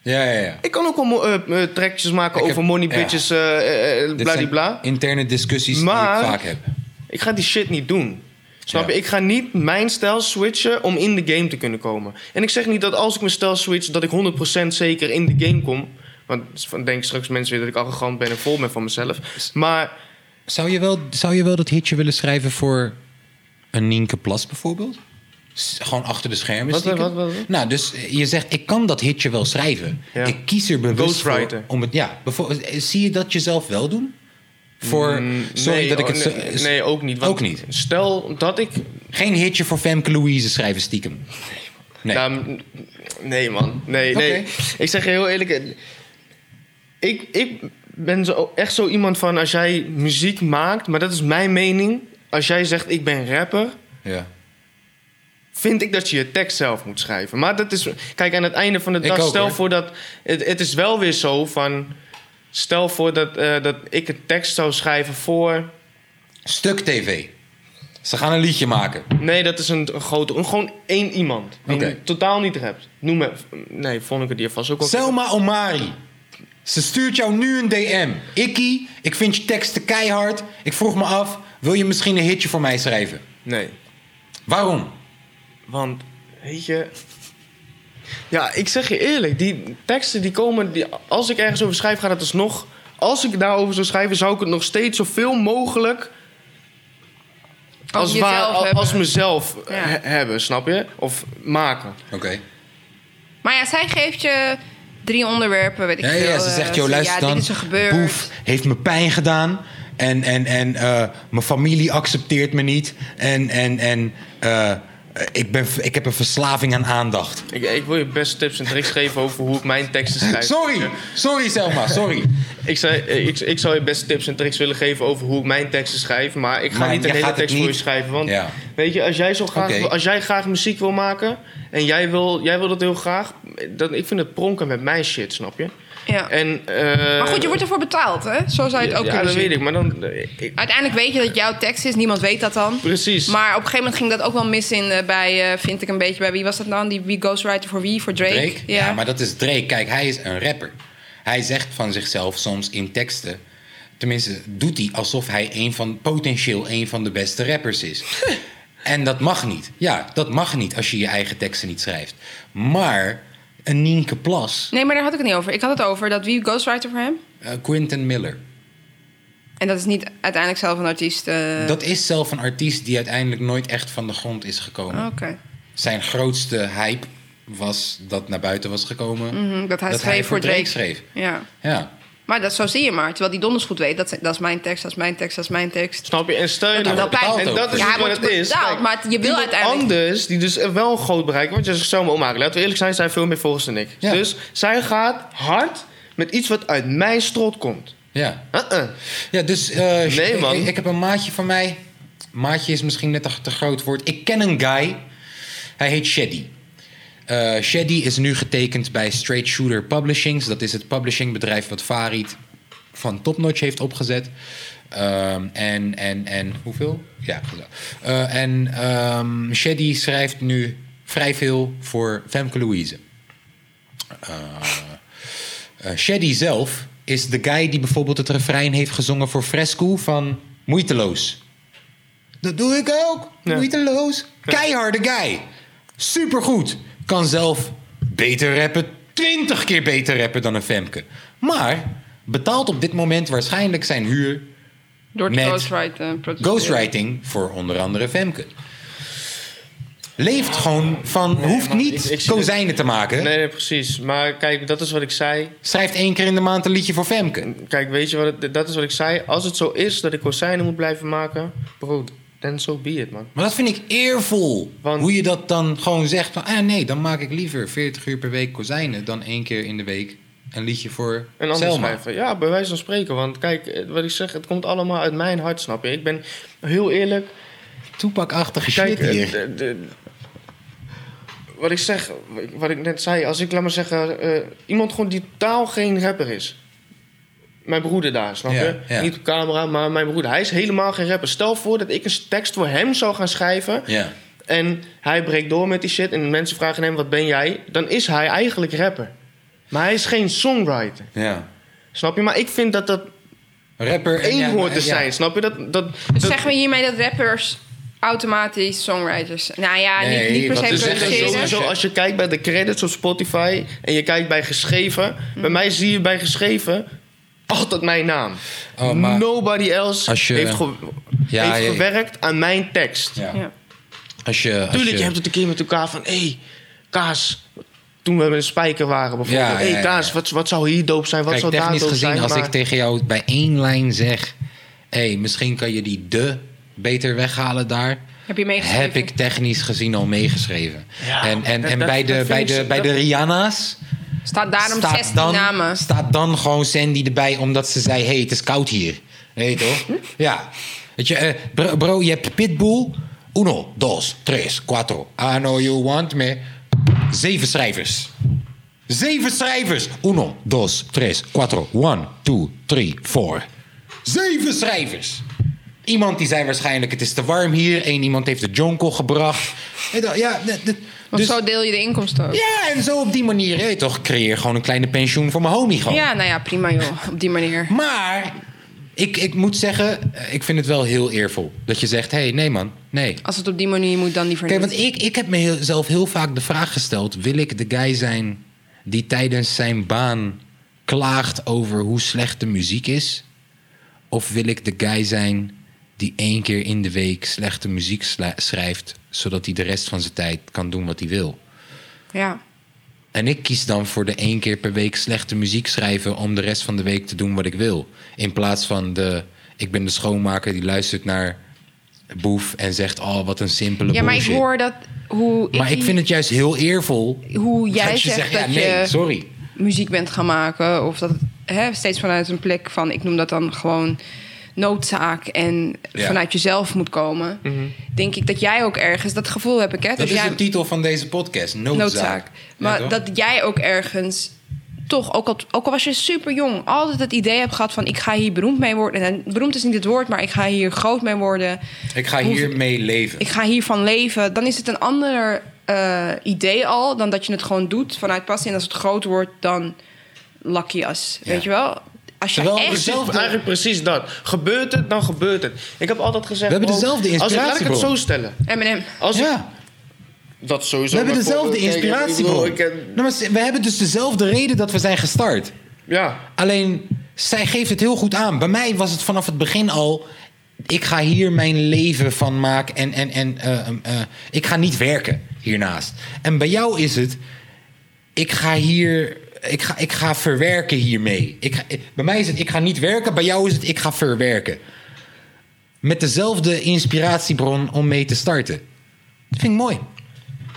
A: Ja, ja, ja.
C: Ik kan ook wel mo- eh, eh, trekjes maken
A: Ik
C: over
A: heb-
C: money
A: ja.
C: bitches, eh, eh,
A: zijn interne discussies
C: Maar-
A: die ik vaak heb.
C: Ik ga die shit niet doen. Snap
A: Ja.
C: je? Ik ga niet mijn stijl switchen om in de game te kunnen komen. En ik zeg niet dat als ik mijn stijl switch, dat ik 100% zeker in de game kom. Want dan denken straks mensen weer dat ik arrogant ben en vol ben van mezelf. Maar
A: Zou je, wel, zou je wel dat hitje willen schrijven voor een Nienke Plas bijvoorbeeld? Gewoon achter de schermen
C: Wat?
A: Nou, dus eh, je zegt, ik kan dat hitje wel schrijven.
C: Ja.
A: Ik kies er bewust voor om het... Ja, eh, zie je dat jezelf wel doen? Voor,
C: mm,
A: sorry
C: nee,
A: dat ik het...
C: oh,
A: zo-
C: nee, nee, ook niet. Want
A: Ook niet?
C: Stel dat ik...
A: Geen hitje voor Femke Louise schrijven stiekem. Nee.
C: Nou, nee, man. Nee, nee. Ik zeg je heel eerlijk. eh, Ik, ik ben zo, echt zo iemand van als jij muziek maakt, maar dat is mijn mening. Als jij zegt ik ben rapper,
A: ja.
C: Vind ik dat je je tekst zelf moet schrijven. Maar dat is. Kijk, aan het einde van de dag,
A: ook,
C: stel
A: hoor.
C: voor dat. Het, het is wel weer zo van. Stel voor dat, eh, dat ik een tekst zou schrijven voor.
A: Stuk TV. Ze gaan een liedje maken.
C: Nee, dat is een, een grote. Een, gewoon één iemand. Die
A: Oké.
C: totaal niet rapt. Noem me. Nee, vond ik het hier vast ook wel.
A: Selma Omari. Ze stuurt jou nu een DM. Ikkie, ik vind je teksten keihard. Ik vroeg me af, wil je misschien een hitje voor mij schrijven?
C: Nee.
A: Waarom?
C: Want, weet je... Ja, ik zeg je eerlijk, die teksten die komen... Die, als ik ergens over schrijf, gaat het alsnog... Als ik daarover zou schrijven, zou ik het nog steeds zoveel mogelijk... Als,
B: jezelf
C: waar, als, mezelf
B: Ja.
C: he- hebben, snap je? Of maken.
A: Oké.
B: Maar ja, zij geeft je drie onderwerpen, weet ik
A: Ja,
B: veel.
A: ja, ze
B: eh,
A: zegt, joh, luister
B: ja,
A: dan.
B: dit is er gebeurd.
A: Boef, heeft me pijn gedaan. En, en, en eh, mijn familie accepteert me niet. En, en, en eh, ik, ben, ik heb een verslaving aan aandacht.
C: Ik, ik wil je best tips en tricks geven over hoe ik mijn teksten schrijf.
A: Sorry, sorry Selma, sorry.
C: Ik, zei, ik, ik zou je best tips en tricks willen geven over hoe ik mijn teksten schrijf. Maar ik ga
A: Maar
C: niet een hele tekst voor je schrijven. Want
A: Ja.
C: weet je, als jij, zo graag, als jij graag muziek wil maken en jij wil, jij wil dat heel graag, dan, ik vind het pronken met mijn shit, snap je?
B: Ja.
C: En, eh,
B: maar goed, je wordt ervoor betaald, hè? Zo zou je het ook
C: ja,
B: kunnen
C: dat
B: zien.
C: weet ik, maar dan. ik-
B: Uiteindelijk weet je dat het jouw tekst is, niemand weet dat dan.
C: precies.
B: Maar op een gegeven moment ging dat ook wel mis in eh, bij, eh, vind ik een beetje, bij wie was dat dan? Die wie ghostwriter voor wie? Voor Drake?
A: Drake? Ja. maar dat is Drake. Kijk, hij is een rapper. Hij zegt van zichzelf soms in teksten... Tenminste, doet hij alsof hij een van, potentieel een van de beste rappers is. en dat mag niet. Ja, dat mag niet als je je eigen teksten niet schrijft. Maar een Nienke Plas,
B: Nee, maar daar had ik het niet over. Ik had het over dat wie ghostwriter voor hem?
A: eh, Quentin Miller...
B: En dat is niet uiteindelijk zelf een artiest. eh,
A: dat is zelf een artiest die uiteindelijk nooit echt van de grond is gekomen.
B: Oké.
A: Zijn grootste hype was dat naar buiten was gekomen...
B: Mhm, dat hij schreef voor Drake.
A: schreef.
B: Ja.
A: Ja.
B: Maar dat, zo zie je maar. Terwijl die donders goed weet, dat, dat is mijn tekst, dat is mijn tekst, dat is mijn tekst.
C: Snap je? En stel je
A: betaald
C: en dat is
B: Ja,
C: wat het is. Kijk,
B: maar je wil uiteindelijk-
C: anders die dus wel een groot bereik, want je zegt zo maar ommaken. Laten we eerlijk zijn, zij veel meer volgers dan ik.
A: Ja.
C: Dus zij gaat hard met iets wat uit mijn strot komt.
A: Ja.
C: Uh-uh.
A: Ja, dus eh,
C: Nee, man.
A: Ik, ik heb een maatje van mij. Maatje is misschien net een te groot woord. Ik ken een guy. Hij heet Shady. Eh Shady is nu getekend bij Straight Shooter Publishings. Dat is het publishingbedrijf wat Farid van Topnotch heeft opgezet. Ehm, en, en, en hoeveel? Ja. Eh, en ehm, Shady schrijft nu vrij veel voor Femke Louise. Eh, eh, Shady zelf is de guy die bijvoorbeeld het refrein heeft gezongen voor Fresco van Moeiteloos. Dat doe ik ook.
C: Ja.
A: Moeiteloos. Keiharde guy. Supergoed. Kan zelf beter rappen. Twintig keer beter rappen dan een Femke. Maar betaalt op dit moment waarschijnlijk zijn huur
B: Door de
A: Met
B: ghostwriter.
A: ghostwriting voor onder andere Femke. Leeft gewoon van, hoeft niet
C: ik-
A: kozijnen te maken.
C: Nee, nee, precies. Maar kijk, dat is wat ik zei.
A: Schrijft één keer in de maand een liedje voor Femke.
C: Kijk, weet je wat het, dat is wat ik zei. Als het zo is dat ik kozijnen moet blijven maken, bro, then so be it, man.
A: Maar dat vind ik eervol.
C: Want-
A: Hoe je dat dan gewoon zegt van... Ah nee, dan maak ik liever 40 uur per week kozijnen... dan één keer in de week een liedje voor
C: Een ander schrijven. Ja, bij wijze van spreken. Want kijk, eh, wat ik zeg, het komt allemaal uit mijn hart, snap je? Ik ben heel eerlijk.
A: Toepakachtige shit
C: eh,
A: hier.
C: de- de- wat ik zeg, wat ik net zei, als ik, laat maar zeggen, eh, iemand gewoon die totaal geen rapper is. Mijn broeder daar, snap je?
A: ja.
C: Niet op camera, maar mijn broeder. Hij is helemaal geen rapper. Stel voor dat ik een tekst voor hem zou gaan schrijven.
A: Ja.
C: En hij breekt door met die shit. En mensen vragen hem, wat ben jij? Dan is hij eigenlijk rapper. Maar hij is geen songwriter.
A: ja.
C: Snap je? Maar ik vind dat dat
A: Rapper
C: één
A: ja,
C: hoort te
A: ja.
C: zijn. Snap je? Dat, dat,
B: Dus
C: dat-
B: zeggen we hiermee dat rappers automatisch songwriters... Nou ja,
A: Nee,
B: niet, niet per se produceren.
A: sowieso-
C: als je kijkt bij de credits op Spotify en je kijkt bij geschreven,
B: Mhm.
C: bij mij zie je bij geschreven altijd mijn naam.
A: Oh, maar-
C: Nobody else
A: Als je-
C: heeft, ge-
A: Ja,
C: heeft
A: ja.
C: gewerkt aan mijn tekst.
A: Ja.
B: Ja.
A: Als je, als
C: Tuurlijk,
A: je,
C: je hebt het een keer met elkaar van, hé, hey, Kaas. Toen we met een spijker waren bijvoorbeeld.
A: Ja,
C: Hé, hey,
A: ja,
C: Kaas,
A: ja.
C: wat, wat zou hier doop zijn? Wat
A: Kijk,
C: zou daar
A: technisch
C: doop
A: gezien,
C: zijn?
A: als
C: Maar-
A: ik tegen jou bij één lijn zeg... hé, hey, misschien kan je die de beter weghalen daar...
B: Heb je meegeschreven?
A: heb ik technisch gezien al meegeschreven.
C: Ja,
A: en en, en
C: dat-
A: bij de, bij de, bij de Rihanna's...
B: Staat daarom
A: staat
B: 16
A: dan,
B: namen.
A: Staat dan gewoon Sandy erbij omdat ze zei... hé, hey, het is koud hier. Weet je toch? Ja. Weet je, eh, bro, bro, je hebt Pitbull... Uno, dos, tres, cuatro. I know you want me. Zeven schrijvers. Zeven schrijvers. Uno, dos, tres, cuatro. One, two, three, four. Zeven schrijvers. Iemand die zei waarschijnlijk... het is te warm hier. Eén iemand heeft de jonkel gebracht. Ja, dus-
B: zo deel je de inkomsten ook.
A: ja, en zo op die manier, je toch, creëer gewoon een kleine pensioen voor mijn homie gewoon.
B: Ja, nou ja, prima joh. Op die manier.
A: Maar ik, ik moet zeggen, ik vind het wel heel eervol. Dat je zegt, hé, hey, nee man, nee.
B: Als het op die manier moet, dan liever
A: Kijk, want ik, ik heb mezelf heel vaak de vraag gesteld... wil ik de guy zijn die tijdens zijn baan klaagt over hoe slecht de muziek is? Of wil ik de guy zijn die één keer in de week slechte muziek schrijft... zodat hij de rest van zijn tijd kan doen wat hij wil?
B: Ja.
A: En ik kies dan voor de één keer per week slechte muziek schrijven om de rest van de week te doen wat ik wil. In plaats van de. Ik ben de schoonmaker die luistert naar Boef en zegt: Oh, wat een simpele
B: ja, maar ik hoor dat hoe
A: maar ik vind het juist heel eervol.
B: hoe jij
A: dat je
B: zegt
A: zegt: Ja,
B: dat
A: nee,
B: je
A: sorry.
B: muziek bent gaan maken. Of dat hè, steeds vanuit een plek van, ik noem dat dan gewoon noodzaak en
A: Ja.
B: vanuit jezelf moet komen. Denk ik dat jij ook ergens, dat gevoel heb ik hè.
A: Dat
B: dat
A: is
B: jij,
A: de titel van deze podcast: Noodzaak.
B: noodzaak. Maar
A: Ja,
B: dat jij ook ergens toch, ook al, ook al was je super jong, altijd het idee hebt gehad van ik ga hier beroemd mee worden. En beroemd is niet het woord, maar ik ga hier groot mee worden.
A: Ik ga hiermee leven.
B: Ik ga hiervan leven. Dan is het een ander eh, idee al dan dat je het gewoon doet vanuit passie. En als het groot wordt, dan lucky as.
A: Ja.
B: Weet je wel? Als je
A: Terwijl
B: echt...
A: zelf-
C: Eigenlijk precies dat. Gebeurt het, dan gebeurt het. Ik heb altijd gezegd...
A: We hebben
C: bro,
A: dezelfde
C: als ik- Laat ik het zo stellen.
B: Eminem.
C: Als ik,
A: ja,
C: dat sowieso.
A: we hebben dezelfde
C: ik ken-
A: Nou, we hebben dus dezelfde reden dat we zijn gestart.
C: Ja,
A: Alleen, zij geeft het heel goed aan. Bij mij was het vanaf het begin al... ik ga hier mijn leven van maken en, en, en eh, eh, ik ga niet werken hiernaast. En bij jou is het... ik ga hier... Ik ga, ik ga verwerken hiermee. Ik ga, bij mij is het, ik ga niet werken. Bij jou is het, ik ga verwerken. Met dezelfde inspiratiebron om mee te starten. Dat vind ik mooi.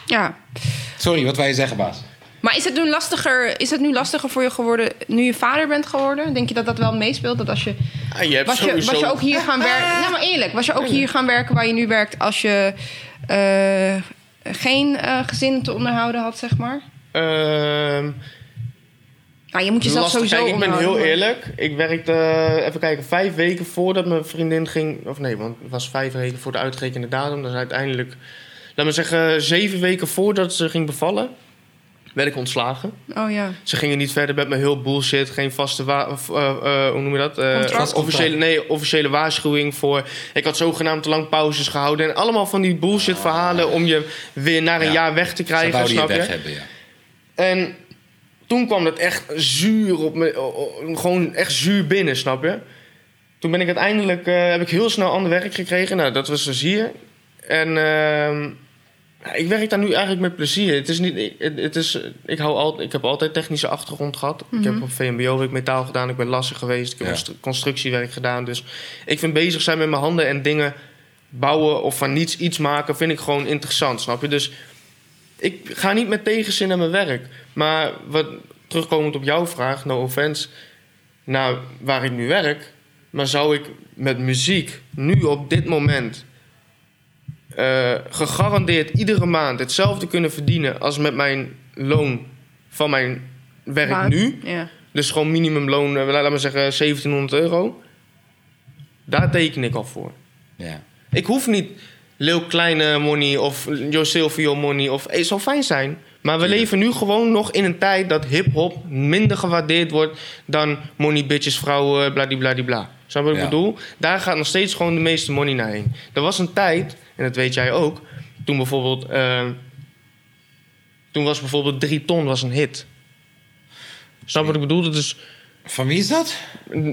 B: Ja.
A: Sorry, wat wij je zeggen, baas?
B: Maar is het, nu lastiger, is het nu lastiger voor je geworden nu je vader bent geworden? Denk je dat dat wel meespeelt? Dat als je,
C: Ah, je hebt
B: was, je, was je ook hier gaan werken... Nou, maar eerlijk. Was je ook hier gaan werken waar je nu werkt... als je eh, geen eh, gezin te onderhouden had, zeg maar?
C: Ehm,
B: Nou, je moet jezelf
C: lastig.
B: sowieso
C: Kijk, ik ben heel
B: maar-
C: eerlijk. Ik werkte, eh, even kijken, vijf weken voordat mijn vriendin ging... Of nee, want het was vijf weken voor de uitgerekende datum. Dus uiteindelijk, laat me zeggen, zeven weken voordat ze ging bevallen... werd ik ontslagen.
B: Oh ja.
C: Ze gingen niet verder met me heel bullshit. Geen vaste, wa- of, eh, eh, hoe noem je dat? Eh,
B: Contract?
C: officiële, nee, officiële waarschuwing voor... Ik had zogenaamd te lang pauzes gehouden. En allemaal van die bullshit verhalen om je weer na een
A: Ja.
C: jaar weg te
A: Ze
C: krijgen,
A: wouden je
C: snap je?
A: weg hebben, ja.
C: En toen kwam dat echt zuur op me, gewoon echt zuur binnen, snap je? Toen ben ik uiteindelijk, eh, heb ik heel snel ander werk gekregen. Nou, dat was dus hier. En ehm, ja, ik werk daar nu eigenlijk met plezier. Het is niet, het, het is, ik, hou al, ik heb altijd technische achtergrond gehad. Ik heb op VMBO heb ik metaal gedaan, ik ben lasser geweest. Ik heb
A: Ja.
C: constructiewerk gedaan. Dus ik vind bezig zijn met mijn handen en dingen bouwen of van niets iets maken, vind ik gewoon interessant, snap je? Dus ik ga niet met tegenzin naar mijn werk. Maar wat, terugkomend op jouw vraag, no offense, naar waar ik nu werk. Maar zou ik met muziek nu op dit moment eh, gegarandeerd iedere maand hetzelfde kunnen verdienen als met mijn loon van mijn werk
B: Maar-
C: nu?
B: Ja.
C: Dus gewoon minimumloon, eh, laten we zeggen 1700 euro. Daar teken ik al voor.
A: Ja.
C: Ik hoef niet Leeuw Kleine money of Jo Silvio money. Of, het zou fijn zijn. Maar we leven nu gewoon nog in een tijd dat hip-hop minder gewaardeerd wordt dan money, bitches, vrouwen, bladibladibla. Snap je wat ik
A: Ja.
C: bedoel? Daar gaat nog steeds gewoon de meeste money naar heen. Er was een tijd, en dat weet jij ook, toen bijvoorbeeld. eh, toen was bijvoorbeeld 3 ton was een hit. Snap je wat ik bedoel? Dat is.
A: Van wie is dat?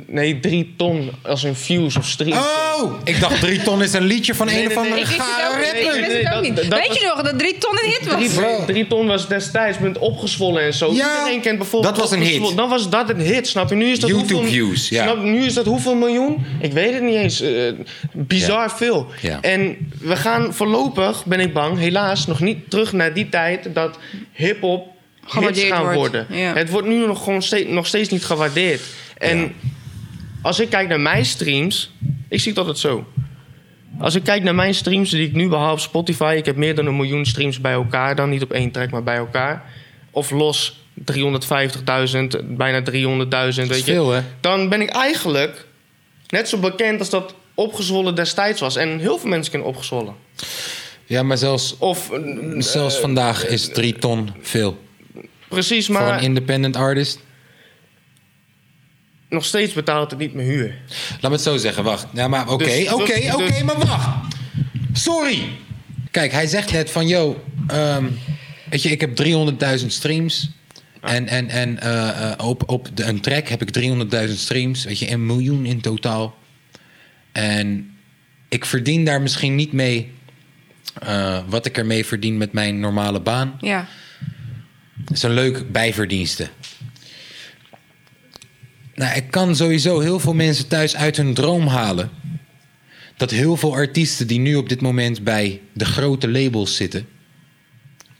C: Nee, 3 ton als een views of streams.
A: Oh, ik dacht drie ton is een liedje van
C: Nee,
A: een
C: nee,
A: of
C: nee.
A: andere
B: Ik niet. Ik
A: rapper.
B: wist
C: Nee,
B: het ook niet.
C: dat
B: Weet
C: was-
B: je nog dat drie ton een hit was?
C: Drie,
A: Bro.
C: drie ton was destijds met opgezwollen en zo.
A: Ja,
C: Iedereen kent bijvoorbeeld
A: dat was een hit.
C: Dan was dat een hit, snap je? Nu is dat
A: YouTube
C: hoeveel,
A: views, ja.
C: Snap, nu is dat hoeveel miljoen? Ik weet het niet eens. Eh, bizar veel.
A: Ja.
C: En we gaan voorlopig, ben ik bang, helaas nog niet terug naar die tijd dat hip-hop
B: Gewaardeerd
C: gaan
B: wordt,
C: worden.
B: ja.
C: Het wordt nu nog, gewoon steeds, nog steeds niet gewaardeerd. En
A: Ja.
C: als ik kijk naar mijn streams, ik zie dat het zo. Als ik kijk naar mijn streams die ik nu behaal op Spotify, ik heb meer dan een miljoen streams bij elkaar, dan niet op één track, maar bij elkaar. Of los 350.000, bijna 300.000, weet je.
A: veel, hè?
C: Dan ben ik eigenlijk net zo bekend als dat opgezwollen destijds was. En heel veel mensen kennen opgezwollen.
A: Ja, maar zelfs,
C: Of eh,
A: zelfs vandaag is drie ton veel.
C: Precies,
A: Voor een
C: maar
A: independent artist.
C: nog steeds betaalt het niet mijn huur.
A: Laat me het zo zeggen, wacht. Ja, maar oké,
C: Dus-
A: oké,
C: dus-
A: oké,
C: dus-
A: maar wacht. Sorry. Kijk, hij zegt net van, yo, ehm, weet je, ik heb 300.000 streams. En, en, en eh, eh, op, op de, een track heb ik 300.000 streams. Weet je, een miljoen in totaal. En ik verdien daar misschien niet mee eh, wat ik ermee verdien met mijn normale baan.
B: Ja.
A: Dat is een leuk bijverdienste. Nou, ik kan sowieso heel veel mensen thuis uit hun droom halen. Dat heel veel artiesten die nu op dit moment bij de grote labels zitten.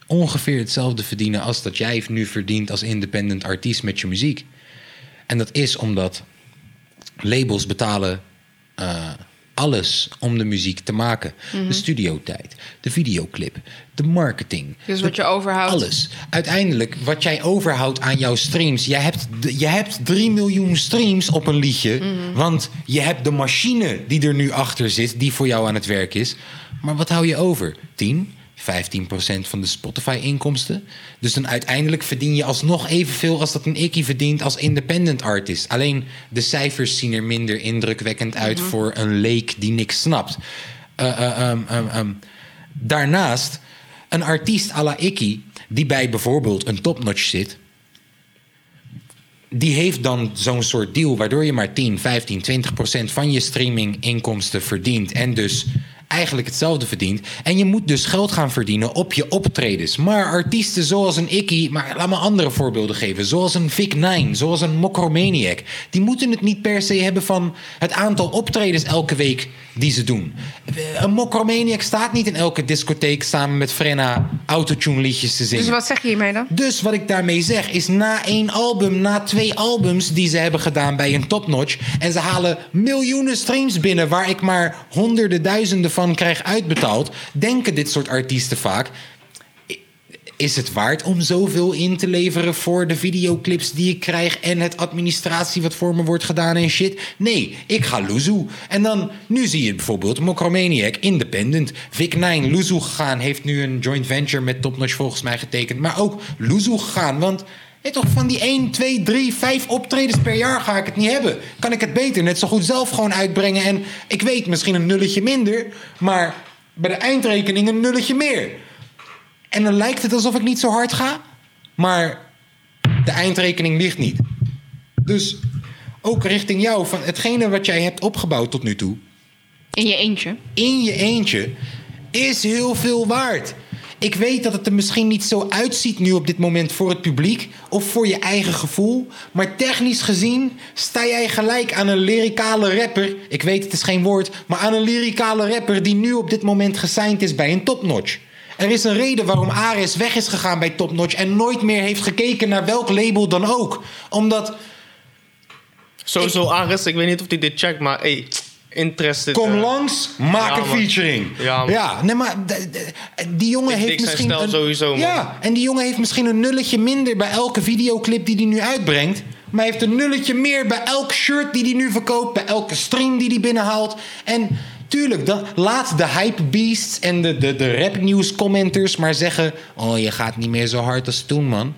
A: ongeveer hetzelfde verdienen als dat jij nu verdient als independent artiest met je muziek. En dat is omdat labels betalen eh, alles om de muziek te maken: de studiotijd, de videoclip, de marketing.
B: Dus wat je overhoudt.
A: Alles. Uiteindelijk, wat jij overhoudt aan jouw streams. Jij hebt, je hebt 3 miljoen streams op een liedje. Want je hebt de machine die er nu achter zit, die voor jou aan het werk is. Maar wat hou je over? 10? 15% van de Spotify-inkomsten. Dus dan uiteindelijk verdien je alsnog evenveel als dat een Ikkie verdient als independent artist. Alleen de cijfers zien er minder indrukwekkend uit voor een leek die niks snapt. Eh, eh, ehm, ehm, ehm. Daarnaast, een artiest à la Ikkie, die bij bijvoorbeeld een topnotch zit, die heeft dan zo'n soort deal waardoor je maar 10, 15, 20 procent van je streaminginkomsten verdient. En dus eigenlijk hetzelfde verdient. En je moet dus geld gaan verdienen op je optredens. Maar artiesten zoals een Ikkie, maar laat me andere voorbeelden geven. Zoals een Vic Nine, zoals een Mokromaniac. Die moeten het niet per se hebben van het aantal optredens elke week die ze doen. Een Mokromaniac staat niet in elke discotheek samen met Frenna autotune liedjes te zingen.
B: Dus wat zeg je hiermee dan?
A: Dus wat ik daarmee zeg is na één album, na twee albums die ze hebben gedaan bij een topnotch. En ze halen miljoenen streams binnen waar ik maar honderden duizenden van krijg uitbetaald. Denken dit soort artiesten vaak. Is het waard om zoveel in te leveren voor de videoclips die ik krijg en het administratie wat voor me wordt gedaan en shit? Nee, ik ga Luzu. En dan, nu zie je bijvoorbeeld Mokromaniac, Independent, Vic Nine, Luzu gegaan, heeft nu een joint venture met Topnotch volgens mij getekend, maar ook Luzu gegaan, want hey, toch van die 1, 2, 3, 5 optredens per jaar ga ik het niet hebben. Kan ik het beter net zo goed zelf gewoon uitbrengen en ik weet misschien een nulletje minder, maar bij de eindrekening een nulletje meer. En dan lijkt het alsof ik niet zo hard ga. Maar de eindrekening ligt niet. Dus ook richting jou, van hetgene wat jij hebt opgebouwd tot nu toe,
B: In je eentje.
A: in je eentje, is heel veel waard. Ik weet dat het er misschien niet zo uitziet nu op dit moment voor het publiek of voor je eigen gevoel. Maar technisch gezien sta jij gelijk aan een lyricale rapper. Ik weet het is geen woord, maar aan een lyricale rapper die nu op dit moment gesigned is bij een topnotch. Er is een reden waarom Ares weg is gegaan bij Top Notch en nooit meer heeft gekeken naar welk label dan ook. Omdat
C: Sowieso Ares, ik weet niet of hij dit checkt, maar hey, interested.
A: Kom langs, maak
C: Ja,
A: een featuring.
C: Ja,
A: nee, maar die jongen
C: Ik
A: heeft misschien. een,
C: sowieso, man.
A: Ja, en die jongen heeft misschien een nulletje minder bij elke videoclip die hij nu uitbrengt. Maar hij heeft een nulletje meer bij elk shirt die hij nu verkoopt, bij elke stream die hij binnenhaalt. En tuurlijk, dan, laat de hype beasts en de, de, de rap news commenters maar zeggen: Oh, je gaat niet meer zo hard als toen, man.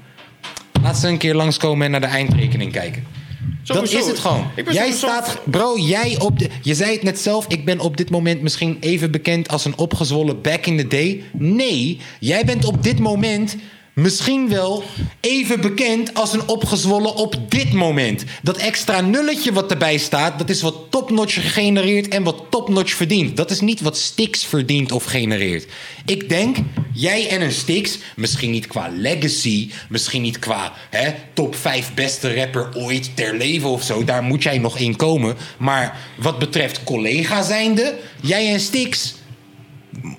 A: Laat ze een keer langskomen en naar de eindrekening kijken.
C: Sowieso.
A: Dat is het gewoon.
C: Ik ben
A: Jij
C: sowieso-
A: staat, bro, jij op de. Je zei het net zelf, ik ben op dit moment misschien even bekend als een opgezwollen back in the day. Nee, jij bent op dit moment misschien wel even bekend als een opgezwollen op dit moment. Dat extra nulletje wat erbij staat, dat is wat topnotch gegenereerd en wat topnotch verdient. Dat is niet wat Stix verdient of genereert. Ik denk, jij en een Stix, misschien niet qua legacy, misschien niet qua hè, top 5 beste rapper ooit ter leven of zo, daar moet jij nog in komen. Maar wat betreft collega zijnde, jij en Stix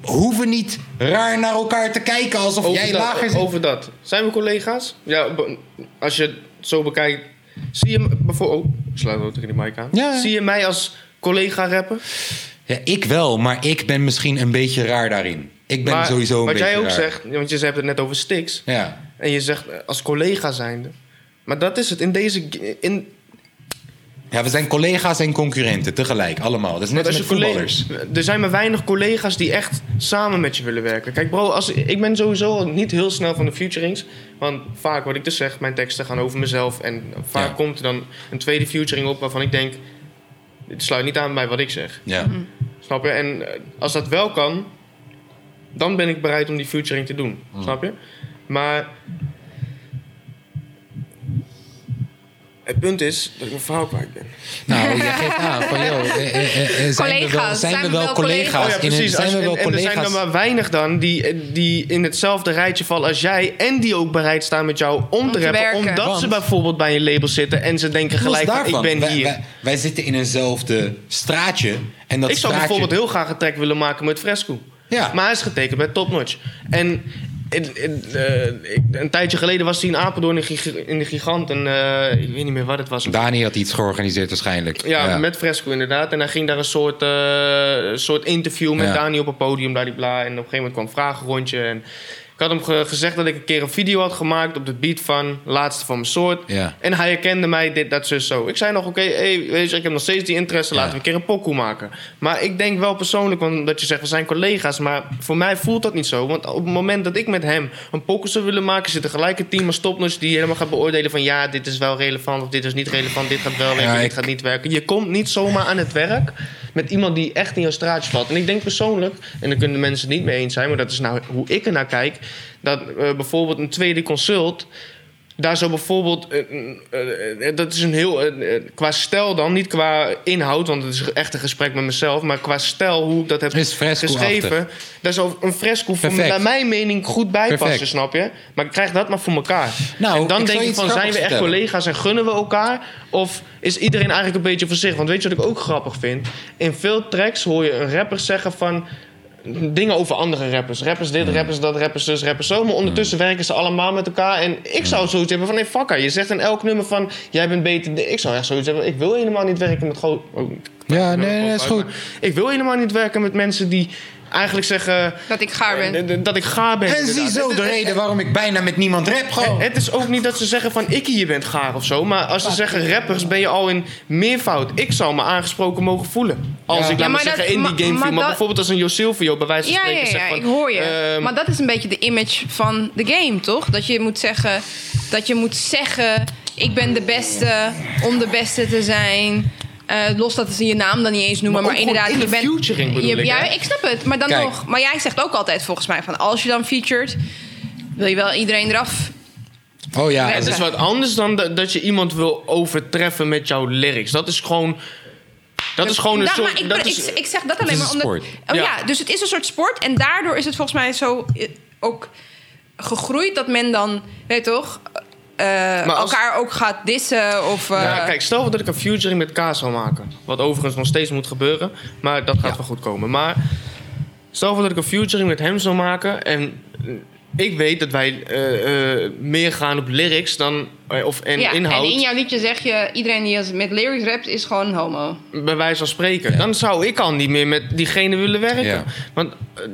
A: hoeven niet raar naar elkaar te kijken alsof
C: over,
A: jij
C: dat,
A: lager zit.
C: over dat. Zijn we collega's? Ja, als je het zo bekijkt. Zie je bijvoorbeeld. Oh, ik sluit ook tegen die mic aan.
A: Ja.
C: Zie je mij als collega-rapper?
A: Ja, ik wel, maar ik ben misschien een beetje raar daarin. Ik ben
C: Maar
A: sowieso een
C: Wat
A: beetje
C: jij ook
A: raar.
C: zegt, want je hebt het net over Stix.
A: Ja.
C: En je zegt eh, als collega zijnde. Maar dat is het in deze. In,
A: ja, we zijn collega's en concurrenten tegelijk, allemaal. Dat is net
C: als
A: met voetballers.
C: er zijn maar weinig collega's die echt samen met je willen werken. Kijk, bro, als, ik ben sowieso niet heel snel van de featurings. Want vaak wat ik dus zeg, mijn teksten gaan over mezelf. En vaak
A: Ja.
C: komt er dan een tweede featuring op waarvan ik denk. Dit sluit niet aan bij wat ik zeg.
A: Ja.
C: Snap je? En eh, als dat wel kan, dan ben ik bereid om die featuring te doen. Snap je? Maar. Het punt is dat ik mijn verhaal kwijt ben.
A: Nou, jij geeft aan van, joh, eh, eh, eh, zijn we wel,
B: Collega's,
A: zijn we wel collega's?
C: Oh ja,
A: in een-
C: precies.
A: zijn we wel
C: en, en er zijn er maar weinig dan die, die in hetzelfde rijtje vallen als jij. En die ook bereid staan met jou om,
B: Om
C: te rappen.
B: werken.
C: Omdat
A: Want-
C: ze bijvoorbeeld bij een label zitten en ze denken gelijk van, ik ben
A: wij,
C: hier.
A: Wij, wij zitten in eenzelfde straatje. En dat
C: ik zou
A: straatje,
C: bijvoorbeeld heel graag een track willen maken met Fresco.
A: Ja.
C: Maar hij is getekend bij Top Notch. En in- in, eh, ik- een tijdje geleden was hij in Apeldoorn in, in de Gigant. En eh, ik weet niet meer wat het was.
A: Dani had iets georganiseerd waarschijnlijk.
C: Ja, met Fresco inderdaad. En hij ging daar een soort, eh, soort interview met
A: Ja.
C: Dani op een podium, bladibla. En op een gegeven moment kwam een vragenrondje. En had hem ge- gezegd dat ik een keer een video had gemaakt op de beat van Laatste van mijn soort.
A: Ja.
C: En hij herkende mij, dit, dat, zus, zo. Ik zei nog, oké, hey, weet je, ik heb nog steeds die interesse, laten we een keer een pokoe maken. Maar ik denk wel persoonlijk, want dat je zegt, we zijn collega's. Maar voor mij voelt dat niet zo. Want op het moment dat ik met hem een pokoe zou willen maken... zit er gelijk een team als die helemaal gaat beoordelen van... ja, dit is wel relevant of dit is niet relevant, dit gaat wel werken,
A: Ja,
C: dit
A: ik-
C: gaat niet werken. Je komt niet zomaar aan het werk met iemand die echt in jouw straatje valt. En ik denk persoonlijk, en daar kunnen de mensen het niet mee eens zijn... maar dat is nou hoe ik er naar kijk... dat eh, bijvoorbeeld een tweede consult... Daar zou bijvoorbeeld, eh, eh, dat is een heel, qua stijl dan, niet qua inhoud, want het is echt een gesprek met mezelf, maar qua stijl, hoe ik dat heb geschreven, daar zou een fresco voor, naar mijn mening goed bij passen, snap je? Maar ik krijg dat maar voor elkaar.
A: Nou,
C: en dan
A: ik
C: denk ik van, zijn we echt
A: vertellen.
C: collega's en gunnen we elkaar? Of is iedereen eigenlijk een beetje voor zich? Want weet je wat ik ook grappig vind? In veel tracks hoor je een rapper zeggen van dingen over andere rappers. Rappers dit, rappers dat, rappers zus, rappers zo. Maar ondertussen werken ze allemaal met elkaar. En ik zou zoiets hebben van, nee, fuck haar. Je zegt in elk nummer van, jij bent beter. Ik zou echt zoiets hebben, ik wil helemaal niet werken met gewoon... oh,
A: Ja, nee, nee, dat is goed.
C: Ik wil helemaal niet werken met mensen die eigenlijk zeggen...
B: Dat ik gaar ben.
C: eh, Dat ik gaar ben.
A: En ziezo de reden waarom ik bijna met niemand rap gewoon.
C: Het is ook niet dat ze zeggen van ik je bent gaar of zo. Maar als ze zeggen rappers ben je al in meervoud. Ik zou me aangesproken mogen voelen. Als ik laat
B: maar
C: zeggen in die game
B: maar
C: viel. Maar
B: dat-
C: bijvoorbeeld als een Josilvio bij wijze van spreken
B: ja,
C: zegt
B: ja,
C: van...
B: ik hoor je.
C: ehm,
B: maar dat is een beetje de image van de game, toch? Dat je moet zeggen, dat je moet zeggen, ik ben de beste om de beste te zijn. Eh, los dat ze je naam dan niet eens noemen,
C: Maar
B: inderdaad,
C: in
B: je bent.
C: featuring bedoel
B: je,
C: ik,
B: ja,
C: hè?
B: ik snap het, maar dan
A: Kijk.
B: nog. Maar jij zegt ook altijd volgens mij van als je dan featured, wil je wel iedereen eraf.
A: Oh ja,
C: het
A: en-
C: is wat anders dan dat, dat je iemand wil overtreffen met jouw lyrics. Dat is gewoon... Dat is gewoon een
B: Ja,
C: soort...
B: maar ik,
C: dat
B: ik,
C: is,
B: ik zeg dat alleen maar
A: een
B: omdat.
A: sport.
B: Oh, ja.
C: Ja.
B: dus het is een soort sport. En daardoor is het volgens mij zo eh, ook gegroeid dat men dan, weet je toch, eh,
C: als-
B: elkaar ook gaat dissen. Of, eh,
C: Ja, kijk, stel dat ik een featuring met Kaas zou maken. Wat overigens nog steeds moet gebeuren. Maar dat gaat wel goed komen. Maar Stel voor dat ik een featuring met hem zou maken en ik weet dat wij eh, eh, meer gaan op lyrics dan of en
B: ja,
C: inhoud.
B: en in jouw liedje zeg je... iedereen die als met lyrics rapt is gewoon een homo.
C: bij wijze van spreken.
A: Ja.
C: Dan zou ik al niet meer met diegene willen werken.
A: Ja.
C: Want uh,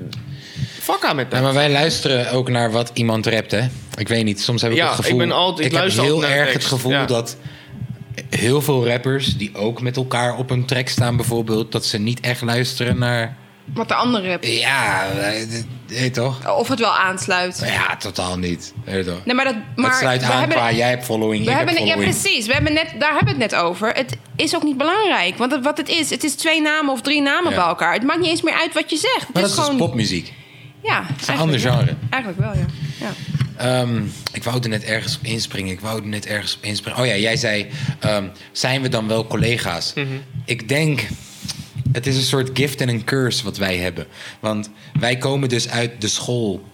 C: fuck aan met dat.
A: Ja, maar wij luisteren ook naar wat iemand rapt, hè? Ik weet niet, soms heb ik
C: Ja,
A: het gevoel...
C: ik ben altijd- ik
A: heb
C: luister
A: heel erg het gevoel
C: ja.
A: dat heel veel rappers... die ook met elkaar op een track staan bijvoorbeeld... dat ze niet echt luisteren naar...
B: Wat de andere rapt.
A: Ja, eh, weet toch?
B: Of het wel aansluit.
A: Ja, totaal niet. Weet toch?
B: Nee, maar dat... Maar
A: het sluit aan
B: hebben-
A: qua jij hebt following,
B: We
A: ik
B: hebben,
A: heb
B: ja,
A: following.
B: precies. We hebben net, daar hebben we het net over. Het is ook niet belangrijk. Want het- wat het is, het is twee namen of drie namen
A: Ja.
B: bij elkaar. Het maakt niet eens meer uit wat je zegt. Het
A: Maar
B: is
A: dat is
B: gewoon...
A: dus popmuziek.
B: Ja,
A: Het is een
B: eigenlijk
A: ander
B: wel.
A: genre.
B: Eigenlijk wel, ja. ja.
A: Ehm, ik wou er net ergens op inspringen. Ik wou er net ergens op inspringen. Oh ja, jij zei, ehm, zijn we dan wel collega's? Ik denk, het is een soort gift en een curse wat wij hebben. Want wij komen dus uit de school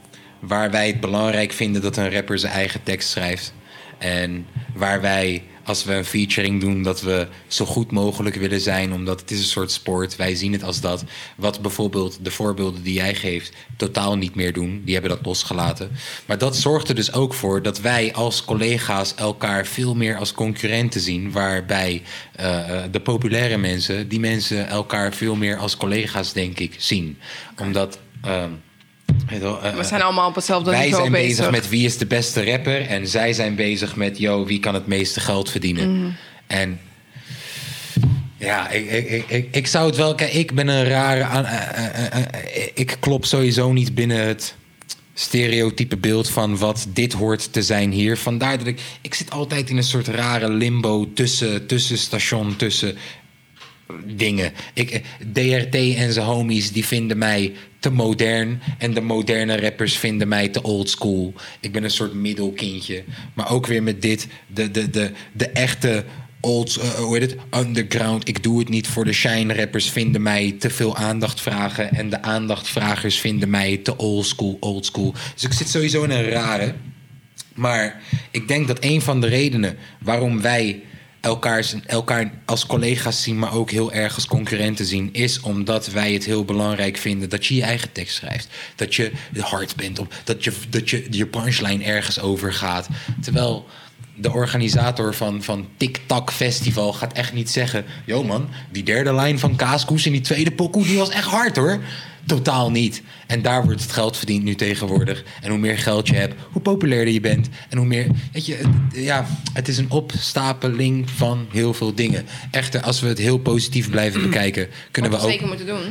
A: waar wij het belangrijk vinden dat een rapper zijn eigen tekst schrijft. En waar wij, als we een featuring doen, dat we zo goed mogelijk willen zijn, omdat het is een soort sport. Wij zien het als dat. Wat bijvoorbeeld de voorbeelden die jij geeft totaal niet meer doen. Die hebben dat losgelaten. Maar dat zorgt er dus ook voor dat wij als collega's elkaar veel meer als concurrenten zien. Waarbij eh, eh, de populaire mensen, die mensen elkaar veel meer als collega's, denk ik, zien. Omdat. ehm, eh,
B: We zijn allemaal op hetzelfde
A: wij
B: niveau
A: zijn bezig.
B: bezig.
A: met wie is de beste rapper. En zij zijn bezig met, yo, wie kan het meeste geld verdienen.
B: Mhm.
A: En ja, ik, ik, ik, ik, zou het wel... Kijk, ik ben een rare... aan- eh, eh, ik klop sowieso niet binnen het stereotype beeld van wat dit hoort te zijn hier. Vandaar dat ik... Ik zit altijd in een soort rare limbo tussen, tussen station, tussen dingen. Ik, eh, DRT en zijn homies die vinden mij te modern. En de moderne rappers vinden mij te old school. Ik ben een soort middelkindje. Maar ook weer met dit, de, de, de, de echte old, eh, hoe heet het, underground. Ik doe het niet voor de shine rappers vinden mij te veel aandacht vragen. En de aandachtvragers vinden mij te old school, old school. Dus ik zit sowieso in een rare. Maar ik denk dat een van de redenen waarom wij elkaar, elkaar als collega's zien, maar ook heel erg als concurrenten zien, is omdat wij het heel belangrijk vinden dat je je eigen tekst schrijft. Dat je hard bent, op, dat, je, dat je je punchline ergens over gaat. Terwijl de organisator van, van TikTok Festival gaat echt niet zeggen: Yo man, die derde lijn van Kaaskoes en die tweede pokoe, die was echt hard hoor. Totaal niet. En daar wordt het geld verdiend nu tegenwoordig. En hoe meer geld je hebt, hoe populairder je bent. En hoe meer. Weet je, het- ja, het is een opstapeling van heel veel dingen. Echter, als we het heel positief blijven bekijken, kunnen we ook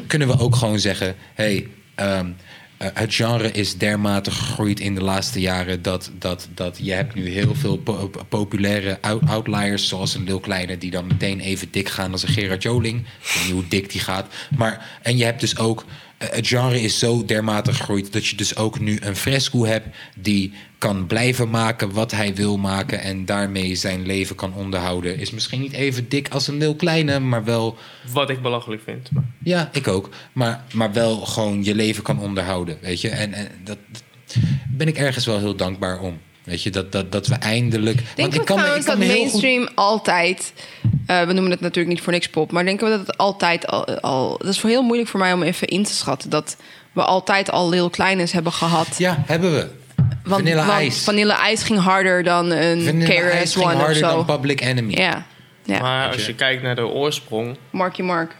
A: kunnen we ook gewoon zeggen: hey, ehm, eh, het genre is dermate gegroeid in de laatste jaren dat, dat, dat je hebt nu heel veel po- populaire out- outliers, zoals een Lil Kleine, die dan meteen even dik gaan als een Gerard Joling. Ik weet niet hoe dik die gaat. Maar, en je hebt dus ook. Het genre is zo dermate gegroeid dat je dus ook nu een fresco hebt die kan blijven maken wat hij wil maken en daarmee zijn leven kan onderhouden. Is misschien niet even dik als een Lil Kleine, maar wel
C: Wat ik belachelijk vind.
A: ja, ik ook. Maar, maar wel gewoon je leven kan onderhouden, weet je. En, en dat dat ben ik ergens wel heel dankbaar om. Weet je, dat, dat, dat we eindelijk... Ik kan me-
B: trouwens
A: ik kan
B: dat
A: heel goed-
B: mainstream altijd... eh, we noemen het natuurlijk niet voor niks pop... maar denken we dat het altijd al... al dat is voor heel moeilijk voor mij om even in te schatten... dat we altijd al Lil Kleines hebben gehad.
A: Ja, hebben we.
B: want,
A: Vanilla
B: want
A: Ice.
B: Vanilla Ice ging harder dan een
A: Vanilla
B: KRS
A: ging harder
B: zo.
A: dan Public Enemy.
B: Ja, ja.
C: Maar als
A: je.
C: je kijkt naar de oorsprong
B: Marky Mark.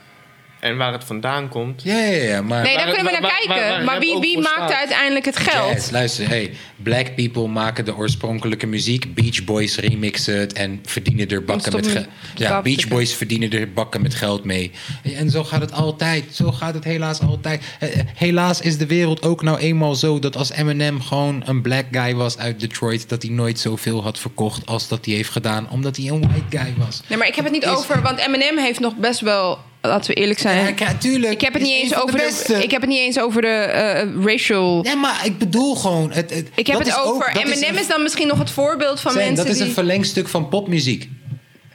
C: En waar het vandaan komt.
A: Ja, ja, ja, maar...
B: Nee, daar kunnen we naar
C: waar- waar-
B: kijken.
C: waar
B: maar wie,
C: staat.
B: uiteindelijk het geld?
A: Jazz, luister, hey, black people maken de oorspronkelijke muziek. Beach Boys remixen het en verdienen er bakken met geld. Ja, Beach. Boys verdienen er bakken met geld mee. En zo gaat het altijd. Zo gaat het helaas altijd. Eh, eh, Helaas is de wereld ook nou eenmaal zo dat als Eminem gewoon een black guy was uit Detroit, dat hij nooit zoveel had verkocht als dat hij heeft gedaan, omdat hij een white guy was.
B: Nee, maar ik heb het niet
A: Is-
B: over... Want Eminem heeft nog best wel... Laten we eerlijk zijn.
A: Ja, tuurlijk.
B: ik heb het niet
A: een
B: eens over de, ik heb het niet eens over de eh, racial.
A: Nee, maar ik bedoel gewoon. Het, het-
B: Ik heb het
A: ook-
B: over.
A: dat
B: Eminem
A: een-
B: is, dan misschien nog het voorbeeld van
A: Zijn,
B: mensen
A: dat is
B: die.
A: een verlengstuk van popmuziek.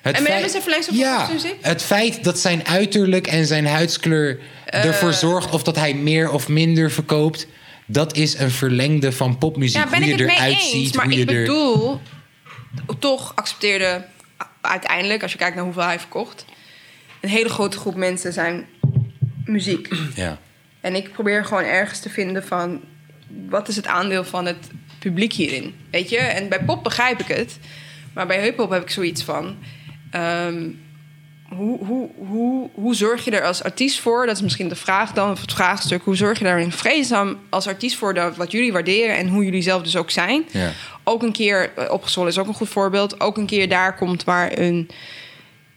A: Het
B: Eminem
A: feit-
B: is een verlengstuk van
A: ja,
B: popmuziek?
A: Het feit dat zijn uiterlijk en zijn huidskleur ervoor zorgt of dat hij meer of minder verkoopt, dat is een verlengde van popmuziek.
B: ja, ben
A: hoe
B: ik
A: je
B: het mee
A: eruit
B: eens.
A: ziet,
B: maar ik
A: er.
B: bedoel, toch accepteerde uiteindelijk, als je kijkt naar hoeveel hij verkocht, een hele grote groep mensen zijn muziek.
A: Ja.
B: En ik probeer gewoon ergens te vinden van... wat is het aandeel van het publiek hierin? Weet je? En bij pop begrijp ik het. Maar bij hip-hop heb ik zoiets van... ehm, hoe, hoe, hoe, hoe zorg je er als artiest voor? Dat is misschien de vraag dan, of het vraagstuk. Hoe zorg je daar in vredesnaam als artiest voor dat wat jullie waarderen en hoe jullie zelf dus ook zijn?
A: Ja.
B: Ook een keer, eh, opgezwollen is ook een goed voorbeeld, ook een keer daar komt waar een.